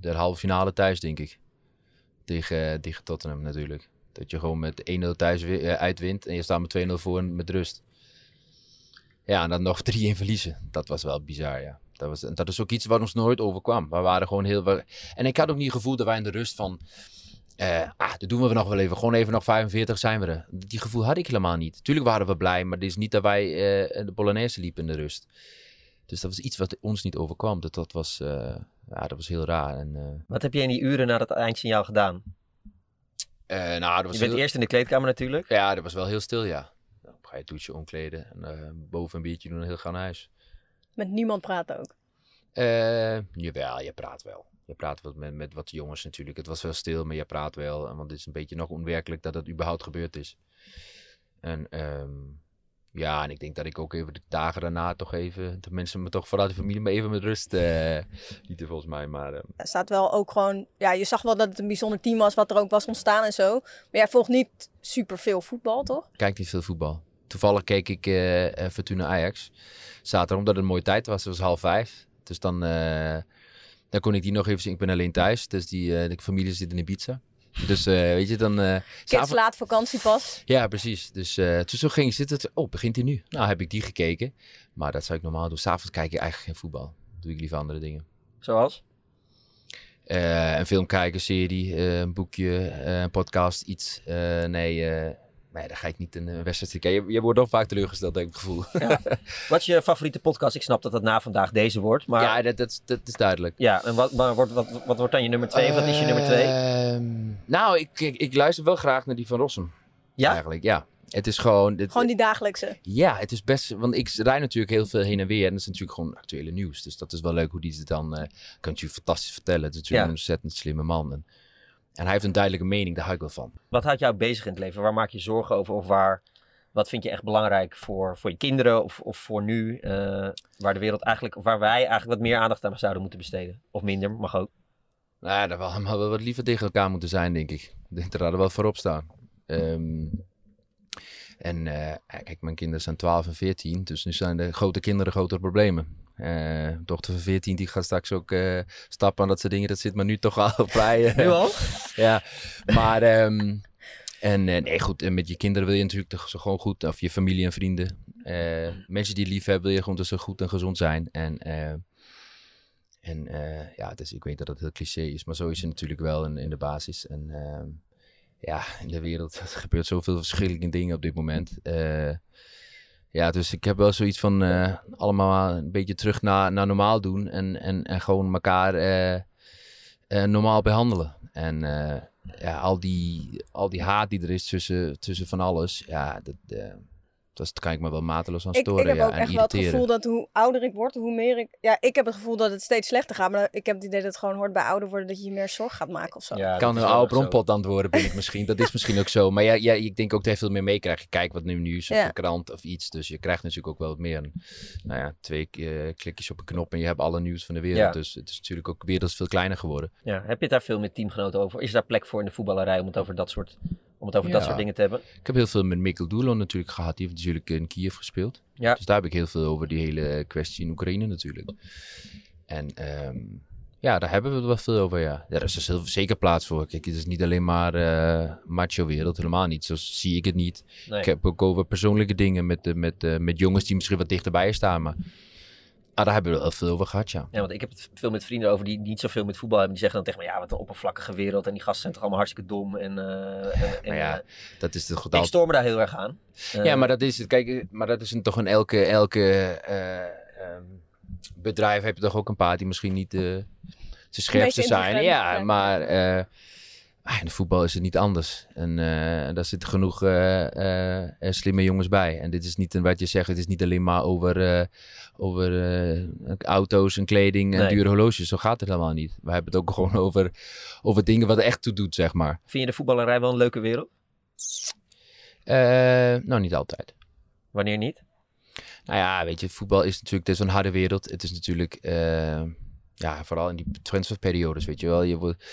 de halve finale thuis, denk ik. Tegen, tegen Tottenham natuurlijk. Dat je gewoon met 1-0 thuis wi- uitwint en je staat met 2-0 voor en met rust. Ja, en dan nog 3-1 verliezen. Dat was wel bizar, ja. Dat, was, dat is ook iets wat ons nooit overkwam. We waren gewoon heel... En ik had ook niet het gevoel dat wij in de rust van... eh, ah, dat doen we nog wel even. Gewoon even nog 45 zijn we er. Die gevoel had ik helemaal niet. Tuurlijk waren we blij, maar het is niet dat wij eh, de Polonaise liepen in de rust. Dus dat was iets wat ons niet overkwam. Dat, dat, was, eh, ja, dat was heel raar. En, Wat heb je in die uren na dat eindsignaal gedaan? nou, dat was je bent heel- eerst in de kleedkamer natuurlijk. Ja, dat was wel heel stil, ja. Ga je douchen, omkleden en eh, boven een biertje doen en heel gaan naar huis. Met niemand praten ook. Eh, jawel, je praat wel. Je praat wel met, met wat jongens natuurlijk. Het was wel stil, maar je praat wel. Want het is een beetje nog onwerkelijk dat het überhaupt gebeurd is. En ehm, ja, en ik denk dat ik ook even de dagen daarna toch even... De mensen me toch, vooral de familie, me even met rust eh lieten volgens mij. Maar eh, Er staat wel ook gewoon, ja, je zag wel dat het een bijzonder team was wat er ook was ontstaan en zo. Maar jij volgt niet super veel voetbal, toch? kijk niet veel voetbal. Toevallig keek ik eh eh, Fortuna Ajax. Zaterdag, omdat het een mooie tijd was. Het was half vijf. Dus dan, eh, dan kon ik die nog even zien. Ik ben alleen thuis. Dus die, eh, de familie zit in Ibiza. Dus eh, weet je, dan... eh, Kids laat vakantie pas. Ja, precies. Dus eh, toen zo ging ik zitten. Oh, begint hij nu? Nou, heb ik die gekeken. Maar dat zou ik normaal doen. S'avonds kijk ik eigenlijk geen voetbal. Doe ik liever andere dingen. Zoals? Eh, een film kijken, serie, eh, een boekje, eh, een podcast, iets. Eh, nee, eh, nee, dan ga ik niet een, een wedstrijd kijken. Je, je wordt ook vaak teleurgesteld, heb ik het gevoel. Wat is je favoriete podcast? Ik snap dat het na vandaag deze wordt. Maar... Ja, dat, dat, dat is duidelijk. Ja, en wat, maar wordt, wat, wat wordt dan je nummer twee? Wat is je nummer twee? Ehm, nou, ik, ik, ik luister wel graag naar die van Rossum. Ja? Eigenlijk, ja. Het is gewoon... dit- Gewoon die dagelijkse. Ja, het is best... Want ik rijd natuurlijk heel veel heen en weer. En dat is natuurlijk gewoon actuele nieuws. Dus dat is wel leuk hoe die het dan... eh kan je fantastisch vertellen. Het is natuurlijk Ja. een ontzettend slimme man. En, en hij heeft een duidelijke mening. Daar hou ik wel van. Wat houdt jou bezig in het leven? Waar maak je zorgen over? Of waar, wat vind je echt belangrijk voor, voor je kinderen of, of voor nu? eh, waar de wereld eigenlijk, of waar wij eigenlijk wat meer aandacht aan zouden moeten besteden? Of minder, mag ook. Nou ja, daar allemaal wel wat liever tegen elkaar moeten zijn, denk ik. Ik denk dat er wel voorop staan. Ehm, en ja, kijk, mijn kinderen zijn 12 en 14, dus nu zijn de grote kinderen grotere problemen. Eh dochter van 14 die gaat straks ook eh, stappen aan dat soort dingen. Dat zit maar nu toch al vrij. eh, Nu al? ja, maar ehm, en nee, goed, en met je kinderen wil je natuurlijk zo gewoon goed, of je familie en vrienden. Mensen die je lief hebben, wil je gewoon dat ze goed en gezond zijn. En, en ja, dus ik weet dat het heel cliché is, maar zo is het natuurlijk wel in, in de basis. En ehm, ja, in de wereld er gebeurt zoveel verschillende dingen op dit moment. Eh, ja, dus ik heb wel zoiets van eh, allemaal een beetje terug naar, naar normaal doen en, en, en gewoon elkaar eh, eh, normaal behandelen. En ja, al die, al die haat die er is tussen, tussen van alles, ja, dat, eh, dat kan ik me wel mateloos aan Ik, storen. ik heb ja, ook echt wel het gevoel dat hoe ouder ik word, hoe meer ik... Ja, ik heb het gevoel dat het steeds slechter gaat. Maar ik heb het idee dat het gewoon hoort bij ouder worden dat je je meer zorg gaat maken of zo. kan een oude bronpot antwoorden ben ik misschien. Dat is misschien ook zo. Maar ja, ja, ik denk ook dat je veel meer meekrijgt. Je kijkt wat nu nieuws of Ja. een krant of iets. Dus je krijgt natuurlijk ook wel wat meer. Nou ja, twee eh, klikjes op een knop en je hebt alle nieuws van de wereld. Ja. Dus het is natuurlijk ook wereld veel kleiner geworden. Ja, heb je het daar veel met teamgenoten over? Is daar plek voor in de voetballerij om het over dat soort, om het over dat soort dingen te hebben? Ik heb heel veel met Mikkel Doelo natuurlijk gehad. Die heeft natuurlijk in Kiev gespeeld. Ja. Dus daar heb ik heel veel over die hele kwestie in Oekraïne natuurlijk. En ehm, ja, daar hebben we het wel veel over, ja. Daar is dus heel, zeker plaats voor. Kijk, het is niet alleen maar eh, macho-wereld, helemaal niet. Zo zie ik het niet. Nee. Ik heb ook over persoonlijke dingen met, eh, met, eh, met jongens die misschien wat dichterbij je staan. Maar ah, daar hebben we wel veel over gehad, ja. Ja, want ik heb het veel met vrienden over die niet zoveel met voetbal hebben. Die zeggen dan tegen me, ja, wat een oppervlakkige wereld. En die gasten zijn toch allemaal hartstikke dom. En, eh, en, en, Maar ja, eh, dat is toch ik stoor me daar heel erg aan. Eh, ja, maar dat is het. Kijk, eh, maar dat is een, toch een elke, elke eh, ehm, bedrijf heb je toch ook een paar die misschien niet eh te scherpste meest zijn. Ja, ja. Maar Ah, in de voetbal is het niet anders. En eh, daar zitten genoeg eh, slimme jongens bij. En dit is niet een, wat je zegt, het is niet alleen maar over, over auto's en kleding en Nee. dure horloges. Zo gaat het helemaal niet. We hebben het ook gewoon over, over dingen wat er echt toe doet, zeg maar. Vind je de voetballerij wel een leuke wereld? Nou, niet altijd. Wanneer niet? Nou ja, weet je, voetbal is natuurlijk, het is een harde wereld. Het is natuurlijk, ja, vooral in die transferperiodes, weet je wel. Je wordt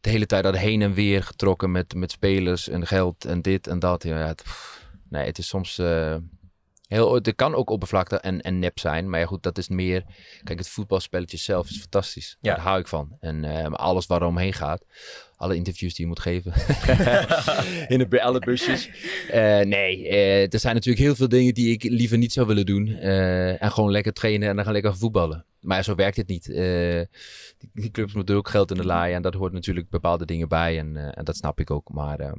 de hele tijd dat heen en weer getrokken met, met spelers en geld en dit en dat. Ja, het, nee, het is soms eh, heel, het kan ook oppervlakte en, en nep zijn. Maar ja, goed, dat is meer, kijk, het voetbalspelletje zelf is fantastisch. Ja. Daar hou ik van. En eh, maar alles waar omheen gaat, alle interviews die je moet geven. in de, alle busjes. Eh, nee, eh, er zijn natuurlijk heel veel dingen die ik liever niet zou willen doen. Eh, en gewoon lekker trainen en dan gaan lekker voetballen. Maar zo werkt het niet. Die, die clubs moeten ook geld in de laaien. En dat hoort natuurlijk bepaalde dingen bij. En, en dat snap ik ook. Maar, ehm,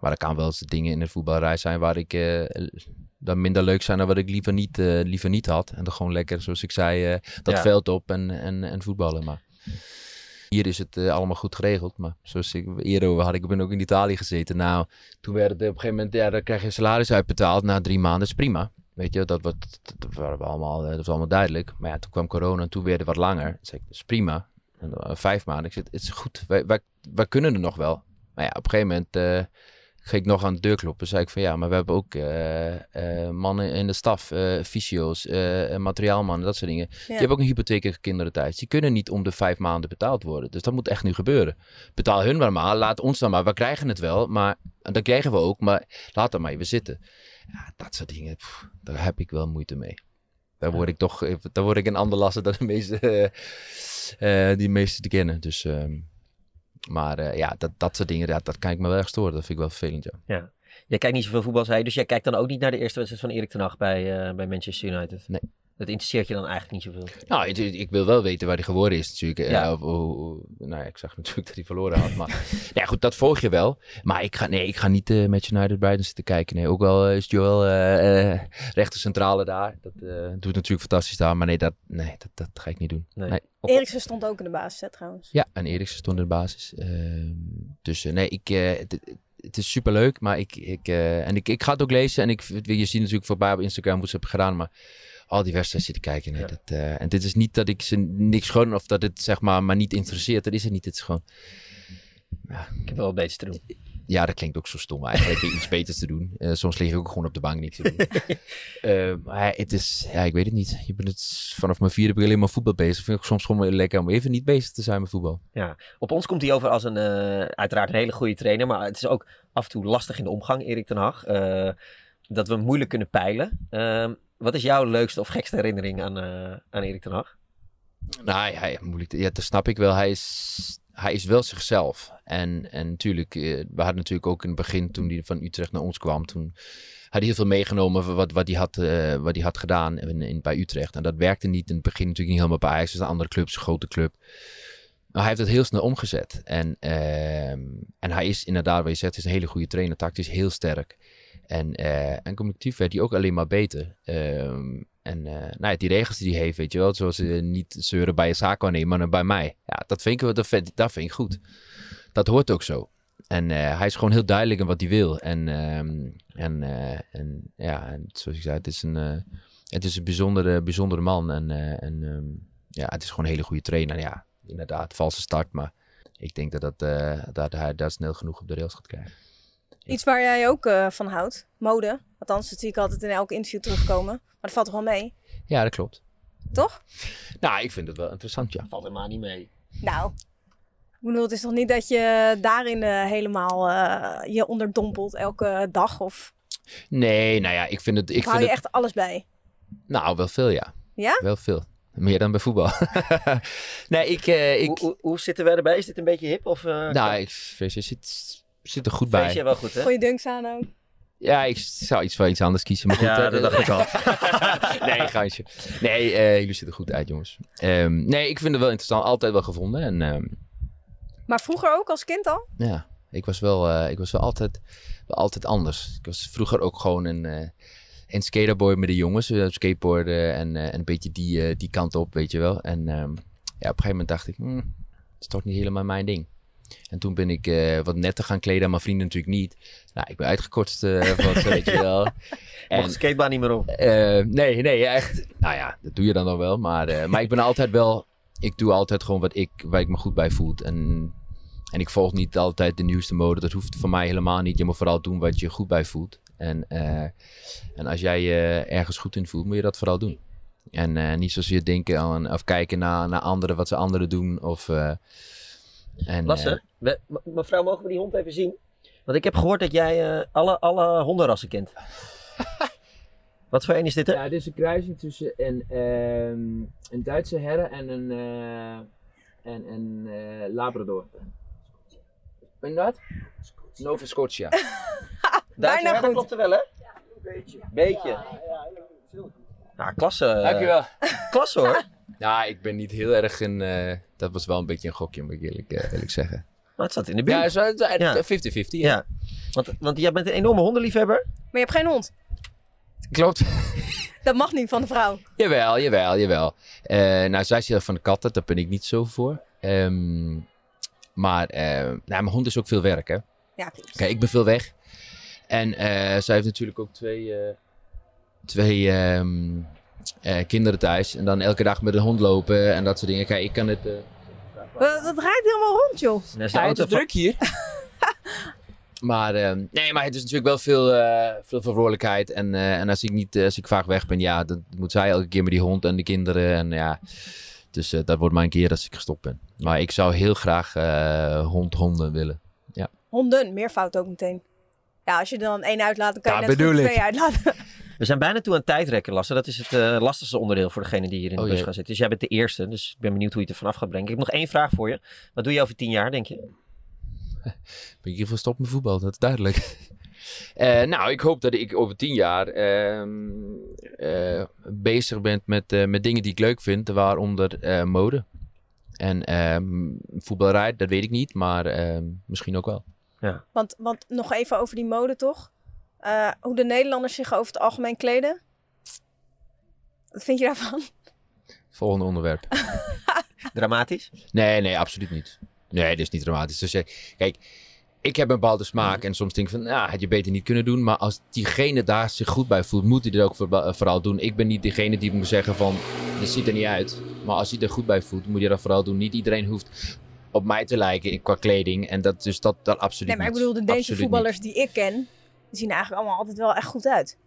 maar er kan wel eens dingen in de voetballerij zijn waar ik... dan minder leuk zijn dan wat ik liever niet, eh, liever niet had. En dan gewoon lekker, zoals ik zei, eh, dat Ja. veld op en, en, en voetballen. Maar hier is het eh, allemaal goed geregeld. Maar zoals ik eerder had, ik ben ook in Italië gezeten. Nou, toen werd het op een gegeven moment, ja, dan krijg je salaris uitbetaald na drie maanden. Dat is prima. Weet je, dat, wordt, dat, waren we allemaal, dat was allemaal duidelijk. Maar ja, toen kwam corona en toen werd het wat langer. Ik, dat is prima. En, vijf maanden. Ik zei, het is goed. Wij, wij, wij kunnen er nog wel. Maar ja, op een gegeven moment ging ik nog aan de deur kloppen. zei ik van ja, maar we hebben ook eh, eh, mannen in de staf, eh fysio's, materiaalmannen, dat soort dingen. Die hebben ook een hypotheek en kinderen thuis. Die kunnen niet om de vijf maanden betaald worden. Dus dat moet echt nu gebeuren. Betaal hun maar maar, laat ons dan maar. We krijgen het wel, maar dat krijgen we ook, maar laat dan maar even zitten. Ja, dat soort dingen, pff, daar heb ik wel moeite mee. Daar word ik toch, daar word ik een ander lastig dan de meeste, die meeste te kennen. Dus, ehm, maar eh, ja, dat, dat soort dingen, dat, dat kan ik me wel erg storen. Dat vind ik wel vervelend, ja. Ja. Jij kijkt niet zoveel voetbal, zei dus jij kijkt dan ook niet naar de eerste wedstrijd van Erik ten Hag bij, eh, bij Manchester United? Nee. Dat interesseert je dan eigenlijk niet zoveel? Nou, ik, ik wil wel weten waar hij geworden is natuurlijk. eh, Ja. of nou, ja, ik zag natuurlijk dat hij verloren had. Maar ja, goed, dat volg je wel. Maar ik ga, nee, ik ga niet eh met United Brighton zitten kijken. Nee, ook wel eh, is Joel eh eh rechter centrale daar. Dat eh, doet natuurlijk fantastisch daar. Maar nee, dat, nee, dat, dat ga ik niet doen. Nee. Eriksen stond ook in de basis, hè, trouwens. Ja, en Eriksen stond in de basis. Ehm, dus nee, ik, eh, het, het is superleuk, maar ik, ik, eh, en ik, ik ga het ook lezen. En ik, je ziet natuurlijk voorbij op Instagram hoe ze hebben gedaan, maar al die wedstrijden zitten kijken. Nee, dat, eh, en dit is niet dat ik ze niks gun of dat het zeg maar, maar niet interesseert. Dat is het niet. Het is gewoon... Ik heb wel wat beters te doen. Ja, dat klinkt ook zo stom eigenlijk. iets beters te doen. Eh, soms lig ik ook gewoon op de bank niks te doen. Eh, maar het is, ja, ik weet het niet. Je bent het, vanaf mijn vierde ben ik alleen maar voetbal bezig. Vind ik soms gewoon lekker om even niet bezig te zijn met voetbal. Ja, op ons komt hij over als een, uiteraard een hele goede trainer, maar het is ook af en toe lastig in de omgang, Erik ten Hag. dat we moeilijk kunnen peilen. Wat is jouw leukste of gekste herinnering aan, eh, aan Erik ten Hag? Nou ja, ja, moeilijk. Ja, dat snap ik wel. Hij is, hij is wel zichzelf. En, en natuurlijk, eh, we hadden natuurlijk ook in het begin, toen hij van Utrecht naar ons kwam, toen had hij heel veel meegenomen van wat, wat, hij, had, eh, wat hij had gedaan in, in, bij Utrecht. En dat werkte niet in het begin natuurlijk niet helemaal bij Ajax. Het is een andere club, een grote club. Maar hij heeft het heel snel omgezet. En, ehm, en hij is inderdaad, wat je zegt, is een hele goede trainer. Tactisch heel sterk. En, eh, en communicatief werd hij ook alleen maar beter. Ehm, en eh, nou ja, die regels die hij heeft, weet je wel. Zoals eh, niet zeuren bij je zaakwaarnemer, maar bij mij. Ja, dat vind ik, dat dat vind ik goed. Dat hoort ook zo. En eh, hij is gewoon heel duidelijk in wat hij wil. En, ehm, en, en ja, en zoals ik zei, het is een, het is een bijzondere, bijzondere man. En, en ehm, ja, het is gewoon een hele goede trainer. Ja, inderdaad, valse start. Maar ik denk dat, dat, dat hij daar snel genoeg op de rails gaat krijgen. Iets waar jij ook eh, van houdt. Mode. Althans, dat zie ik altijd in elk interview terugkomen. Maar dat valt toch wel mee? Ja, dat klopt. Toch? Nou, ik vind het wel interessant, ja. Valt helemaal niet mee. Nou. Ik bedoel, het is toch niet dat je daarin eh, helemaal eh, je onderdompelt elke dag? Of, Nee, nou ja, ik vind het... Ik hou vind je het echt alles bij? Nou, wel veel, ja. Ja? Wel veel. Meer dan bij voetbal. nee, ik... ik Hoe, hoe, hoe zitten wij erbij? Is dit een beetje hip? Of, eh, nou, ik, zit, zit er goed bij. Feestje wel goed, hè? Goeie dunks aan ook. Ja, ik zou iets van iets anders kiezen. Maar goed, Ja, dat dacht ik al. nee, gaantje. Nee, eh, jullie zitten goed uit, jongens. Ehm, nee, ik vind het wel interessant. Altijd wel gevonden. En ehm, Maar vroeger ook als kind al? ja, ik was wel, eh, ik was wel altijd, wel altijd anders. Ik was vroeger ook gewoon een, eh een skaterboy met de jongens. skateboarden en, eh, en een beetje die, die kant op, weet je wel. En ehm, ja, op een gegeven moment dacht ik, hmm, het is toch niet helemaal mijn ding. En toen ben ik eh, wat netter gaan kleden, en mijn vrienden natuurlijk niet. Nou, ik ben uitgekotst eh van, weet je wel. Mocht de skatebaan niet meer op. Eh, nee, nee, echt. Nou ja, dat doe je dan nog wel. Maar, maar ik ben altijd wel. Ik doe altijd gewoon wat ik, waar ik me goed bij voel. En, en ik volg niet altijd de nieuwste mode. Dat hoeft voor mij helemaal niet. Je moet vooral doen wat je goed bij voelt. En, en als jij je ergens goed in voelt, moet je dat vooral doen. En niet zozeer denken aan, of kijken naar, naar anderen, wat ze anderen doen. Of, en, Lasse, eh, we- mevrouw, mogen we die hond even zien? Want ik heb gehoord dat jij eh, alle, alle hondenrassen kent. Wat voor een is dit? Hè? Ja, dit is een kruising tussen een, ehm, een Duitse herre en een, eh, en een eh, Labrador. Ben je dat? Nova Scotia. Duitse Bijna goed. klopt er wel, hè? Beetje. Beetje. Ja, klasse. eh, Dankjewel. Klasse hoor. Ja, ik ben niet heel erg een... eh, dat was wel een beetje een gokje, moet ik eerlijk, eh, eerlijk zeggen. Maar het zat in de buurt. Ja, zo- zo- Ja. 50-50. Ja. Want, want jij bent een enorme hondenliefhebber. Maar je hebt geen hond. Klopt. Dat mag niet van de vrouw. Jawel, jawel, jawel. Eh, nou, zij is heel van de katten, daar ben ik niet zo voor. Ehm, maar eh, nou, mijn hond is ook veel werk, hè. Ja, klopt. Kijk, ik ben veel weg. En eh, zij heeft natuurlijk ook twee, eh, twee ehm, eh, kinderen thuis. En dan elke dag met een hond lopen en dat soort dingen. Kijk, ik kan het... eh, Dat, dat rijdt helemaal rond, joh. Dat is de Ja, het is druk hier. maar, ehm, nee, maar het is natuurlijk wel veel, eh, veel verantwoordelijkheid. En, eh, en als ik niet, eh, als ik vaak weg ben, ja, dan moet zij elke keer met die hond en de kinderen. En ja, dus eh, dat wordt mijn keer als ik gestopt ben. Maar ik zou heel graag eh, hond, honden willen. Ja. Honden, meervoud ook meteen. Ja, als je er dan één uitlaat, dan kan je net twee uitlaten. We zijn bijna toe aan tijdrekken, Lasse. Dat is het eh, lastigste onderdeel voor degene die hier in de Oh, bus jee. gaan zitten. Dus jij bent de eerste, dus ik ben benieuwd hoe je het er vanaf gaat brengen. Ik heb nog één vraag voor je. Wat doe je over tien jaar, denk je? Ben ik hiervoor stop met voetbal, dat is duidelijk. Eh, nou, ik hoop dat ik over tien jaar ehm, eh, bezig ben met, eh, met dingen die ik leuk vind, waaronder eh, mode. En ehm voetbalrij, dat weet ik niet, maar ehm, misschien ook wel. Ja. Want, want nog even over die mode, toch? Eh, hoe de Nederlanders zich over het algemeen kleden. Wat vind je daarvan? Volgende onderwerp. Dramatisch? Nee, nee, absoluut niet. Nee, dat is niet dramatisch. Dus, eh, kijk, ik heb een bepaalde smaak en soms denk ik van, nou, had je beter niet kunnen doen. Maar als diegene daar zich goed bij voelt, moet hij dit ook voor- vooral doen. Ik ben niet degene die moet zeggen van, dit ziet er niet uit. Maar als hij er goed bij voelt, moet je dat vooral doen. Niet iedereen hoeft op mij te lijken qua kleding. En dat, dus dat, dat absoluut Nee, maar ik bedoel, de Absoluut voetballers die ik ken, die zien er eigenlijk allemaal altijd wel echt goed uit. niet.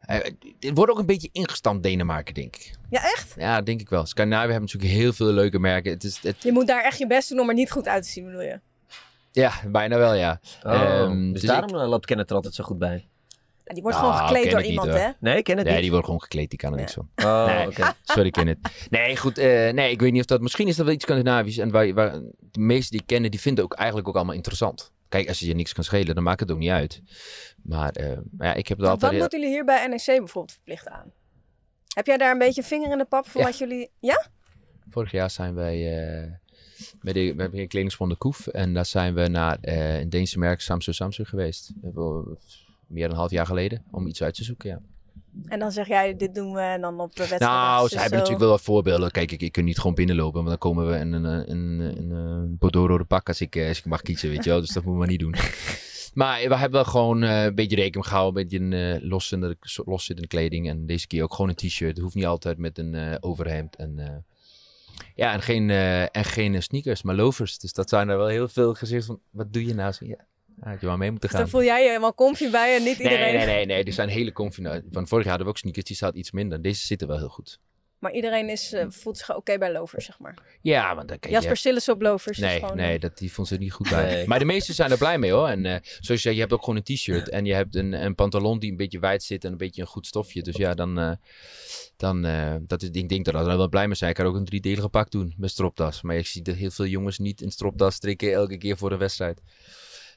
Eh, het wordt ook een beetje ingestampt Denemarken, denk ik. Ja, echt? Ja, denk ik wel. Scandinavië hebben natuurlijk heel veel leuke merken. Het is, het, Je moet daar echt je best doen om er niet goed uit te zien, bedoel je? ja, bijna wel, ja. Oh, Ehm, dus ik- daarom eh, loopt Kenneth er altijd zo goed bij. Ja, die wordt Nou, gewoon gekleed door het niet, iemand, hoor. hè? Nee, ik ken het Nee, niet. die wordt gewoon gekleed, die kan er niks van. Oh, nee, oké. sorry, ken het. Nee, goed, eh, nee, ik weet niet of dat... Misschien is dat wel iets Scandinavisch. En waar, waar, de meesten die ik kennen, die vinden ook eigenlijk ook allemaal interessant. Kijk, als je je niks kan schelen, dan maakt het ook niet uit. Maar, eh, maar ja, ik heb Want altijd... wat moeten jullie hier bij NEC bijvoorbeeld verplicht aan? Heb jij daar een beetje vinger in de pap voor Ja. wat jullie... Ja? Vorig jaar zijn wij eh, met de, we hebben een Koef. En daar zijn we naar eh, een Deense merk Samsung Samsung geweest. Dat hebben Meer dan een half jaar geleden. Om iets uit te zoeken, ja. En dan zeg jij, dit doen we en dan op de wedstrijd. Nou, ze hebben zo. natuurlijk wel wat voorbeelden. Kijk, ik, ik kan niet gewoon binnenlopen, want dan komen we in een, een, een, een, een Bordeaux-rode pak als ik, eh, als ik mag kiezen, weet je wel. Dus dat moeten we maar niet doen. Maar we hebben wel gewoon eh, een beetje rekening gehouden, een beetje een uh, loszittende kleding. En deze keer ook gewoon een t-shirt. Het hoeft niet altijd met een eh, overhemd. En, eh, ja, en geen, eh, en geen eh, sneakers, maar loafers. Dus dat zijn er wel heel veel gezegd van, wat doe je nou? Zo, ja, had je wel mee moeten Dus gaan. dan voel jij je helemaal comfy bij en niet Nee, iedereen. nee, nee, nee. Er zijn hele comfy. Van vorig jaar hadden we ook sneakers, die zaten iets minder. Deze zitten wel heel goed. Maar iedereen is, eh, voelt zich oké bij lovers, zeg maar. Ja, want dan kan je... Jasper Sillis op lovers. is Nee, gewoon, nee eh, dat, die vond ze niet goed bij. Nee. Maar de meesten zijn er blij mee hoor. En eh, zoals je zei, je hebt ook gewoon een t-shirt. En je hebt een, een pantalon die een beetje wijd zit en een beetje een goed stofje. Dus ja, dan... eh, dan eh, dat is, ik denk dat er wel blij mee zijn. Ik kan ook een driedelige pak doen met stropdas. Maar ik zie dat heel veel jongens niet een stropdas strikken elke keer voor een wedstrijd.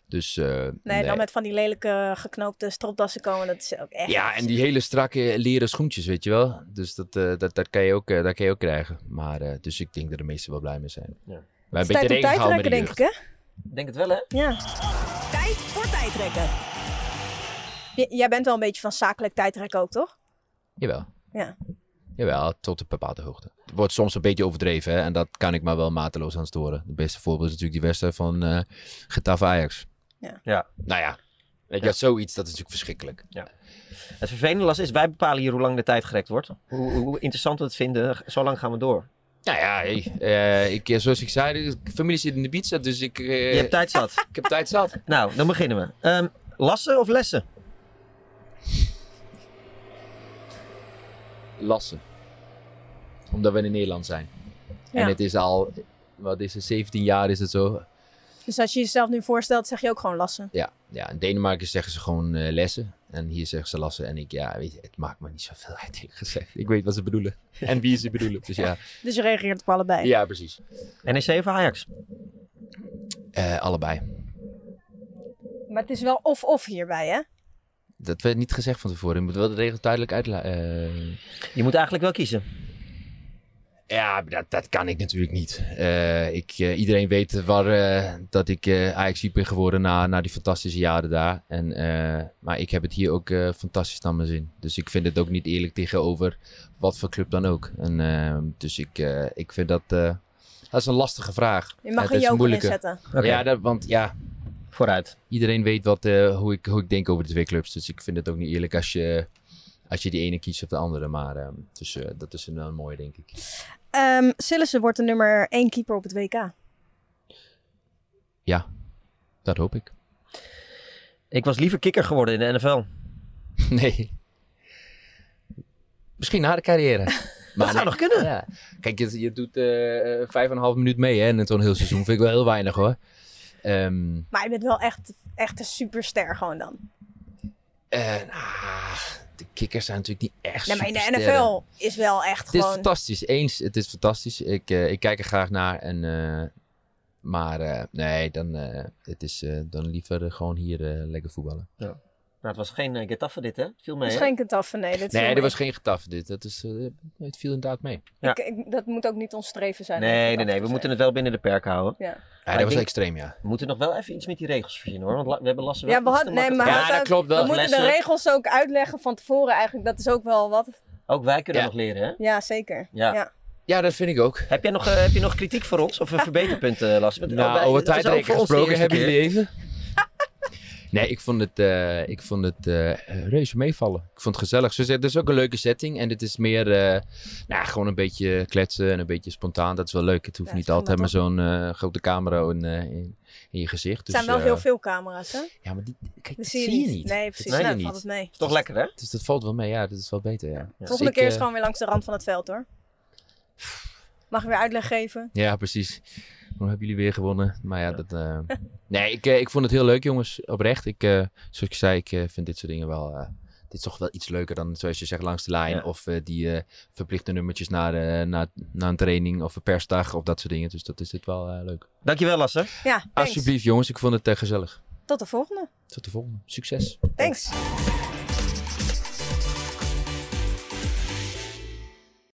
Dus eh, Nee, dan met van die lelijke geknoopte stropdassen komen, dat is ook echt... Ja, en die hele strakke leren schoentjes, weet je wel. Dus dat, eh, dat, dat, kan, je ook, eh, dat kan je ook krijgen. Maar, eh, dus ik denk dat de meesten wel blij mee zijn. Ja. Maar Het een is beetje rekening houden met denk ik, hè? Ik denk het wel, hè? Ja. Tijd voor tijdrekken. J- jij bent wel een beetje van zakelijk tijdrekken ook, toch? Jawel. Ja. Jawel, tot een bepaalde hoogte. Het wordt soms een beetje overdreven hè, en dat kan ik maar wel mateloos aan storen. Het beste voorbeeld is natuurlijk die wedstrijd van eh Getafe Ajax. Ja. Ja. Nou ja, weet je, zoiets, dat is natuurlijk verschrikkelijk. Ja. Het vervelende Las is, wij bepalen hier hoe lang de tijd gerekt wordt. Hoe, hoe interessant we het vinden, zo lang gaan we door. Nou ja, hey, eh, ik, eh, zoals ik zei, de familie zit in de pizza, dus ik... eh, Je hebt tijd zat. Ik heb tijd zat. Nou, dan beginnen we. Ehm, lassen of lessen? Lassen. Omdat we in Nederland zijn. Ja. En het is al, wat is het, 17 jaar is het zo. Dus als je jezelf nu voorstelt, zeg je ook gewoon lassen. Ja, ja in Denemarken zeggen ze gewoon eh, lessen. En hier zeggen ze lassen. En ik, ja, weet je, het maakt me niet zoveel uit eerlijk gezegd. Ik weet wat ze bedoelen. En wie ze bedoelen. Dus ja, Dus je reageert op allebei. ja precies. NEC of Ajax? Eh, allebei. Maar het is wel of-of hierbij, hè? Dat werd niet gezegd van tevoren. Je moet wel de regels duidelijk uitleggen. Je moet eigenlijk wel kiezen. Ja, dat, dat kan ik natuurlijk niet. Eh, ik, eh, iedereen weet waar, eh, dat ik eh ajax ben geworden na, na die fantastische jaren daar. En, eh, maar ik heb het hier ook eh, fantastisch naar mijn zin. Dus ik vind het ook niet eerlijk tegenover wat voor club dan ook. En, dus ik, eh, ik vind dat... eh, dat is een lastige vraag. Je mag Het een is joker moeilijke. inzetten. Ja, dat, want ja... Vooruit. Iedereen weet wat, eh, hoe, ik, hoe ik denk over de twee clubs. Dus ik vind het ook niet eerlijk als je, als je die ene kiest of de andere. Maar dus, eh, dat is een, een mooie, denk ik. Ehm Sillissen wordt de nummer 1 keeper op het WK. Ja, dat hoop ik. Ik was liever kikker geworden in de NFL. Nee. Misschien na de carrière. Maar zou nog kunnen. Ja. Kijk, je, je doet eh, vijf en een half minuut mee hè, in zo'n heel seizoen. Vind ik wel heel weinig hoor. Ehm, Maar je bent wel echt, echt een superster gewoon dan. eh, nou, de kikkers zijn natuurlijk niet echt Nee, maar in de. NFL is wel echt Het is fantastisch. Eens, het is fantastisch. Ik, eh, ik kijk er graag naar. En, eh, maar eh, nee, dan, eh, het is, eh, dan liever gewoon hier eh, lekker voetballen. Ja. Nou, het was geen uh, Getafe dit, hè? Het viel mee, Het is hè? geen nee. Dat Nee, viel er mee. was geen getaf dit. Dat is, eh, het viel inderdaad mee. Ja. Ik, ik- dat moet ook niet ons streven zijn. Nee, nee, getaffe nee. We zijn. moeten het wel binnen de perken houden. Ja. Dat was denk- extreem, ja. We moeten nog wel even iets met die regels verzinnen, hoor. Want la- we hebben last wel Ja, we hadden, nee, maar Ja, dat ook- klopt wel. We moeten de regels ook uitleggen van tevoren eigenlijk. Dat is ook wel wat. Ook wij kunnen Ja. nog leren, hè? Ja, zeker. Ja. ja. Ja, dat vind ik ook. Heb, jij nog, eh, heb je nog kritiek voor ons? Of een verbeterpunt, uh, Las? Want, oh, Nou, over de gesproken, hebben jullie even? Nee, ik vond het, eh, ik vond het eh, reuze meevallen. Ik vond het gezellig. Ze zeggen, het is ook een leuke setting. En het is meer eh, nou, gewoon een beetje kletsen en een beetje spontaan. Dat is wel leuk. Het hoeft Ja, niet altijd met dat zo'n eh, grote camera in, eh, in, in je gezicht. Er Dus, zijn wel eh, heel veel camera's, hè? Ja, maar die, kijk, Dat dat zie je zie je niet. Nee, Dat precies. je Nou, niet. valt het mee. Is toch lekker, hè? Dus dat valt wel mee. Ja, dat is wel beter, ja. Dus Volgende ik, keer is eh, gewoon weer langs de rand van het veld, hoor. Mag ik weer uitleg geven? Ja, precies. Dan hebben jullie weer gewonnen. Maar ja, dat... eh, Nee, ik, eh, ik vond het heel leuk, jongens. Oprecht. Ik, eh, zoals ik zei, ik vind dit soort dingen wel... eh, dit is toch wel iets leuker dan, zoals je zegt, langs de lijn. Ja. Of die eh, verplichte nummertjes naar, eh, naar, naar een training of een persdag of dat soort dingen. Dus dat is dit wel eh, leuk. Dankjewel, Lasse. Ja, thanks. Alsjeblieft, jongens. Ik vond het gezellig. Tot de volgende. Tot de volgende. Succes. Thanks.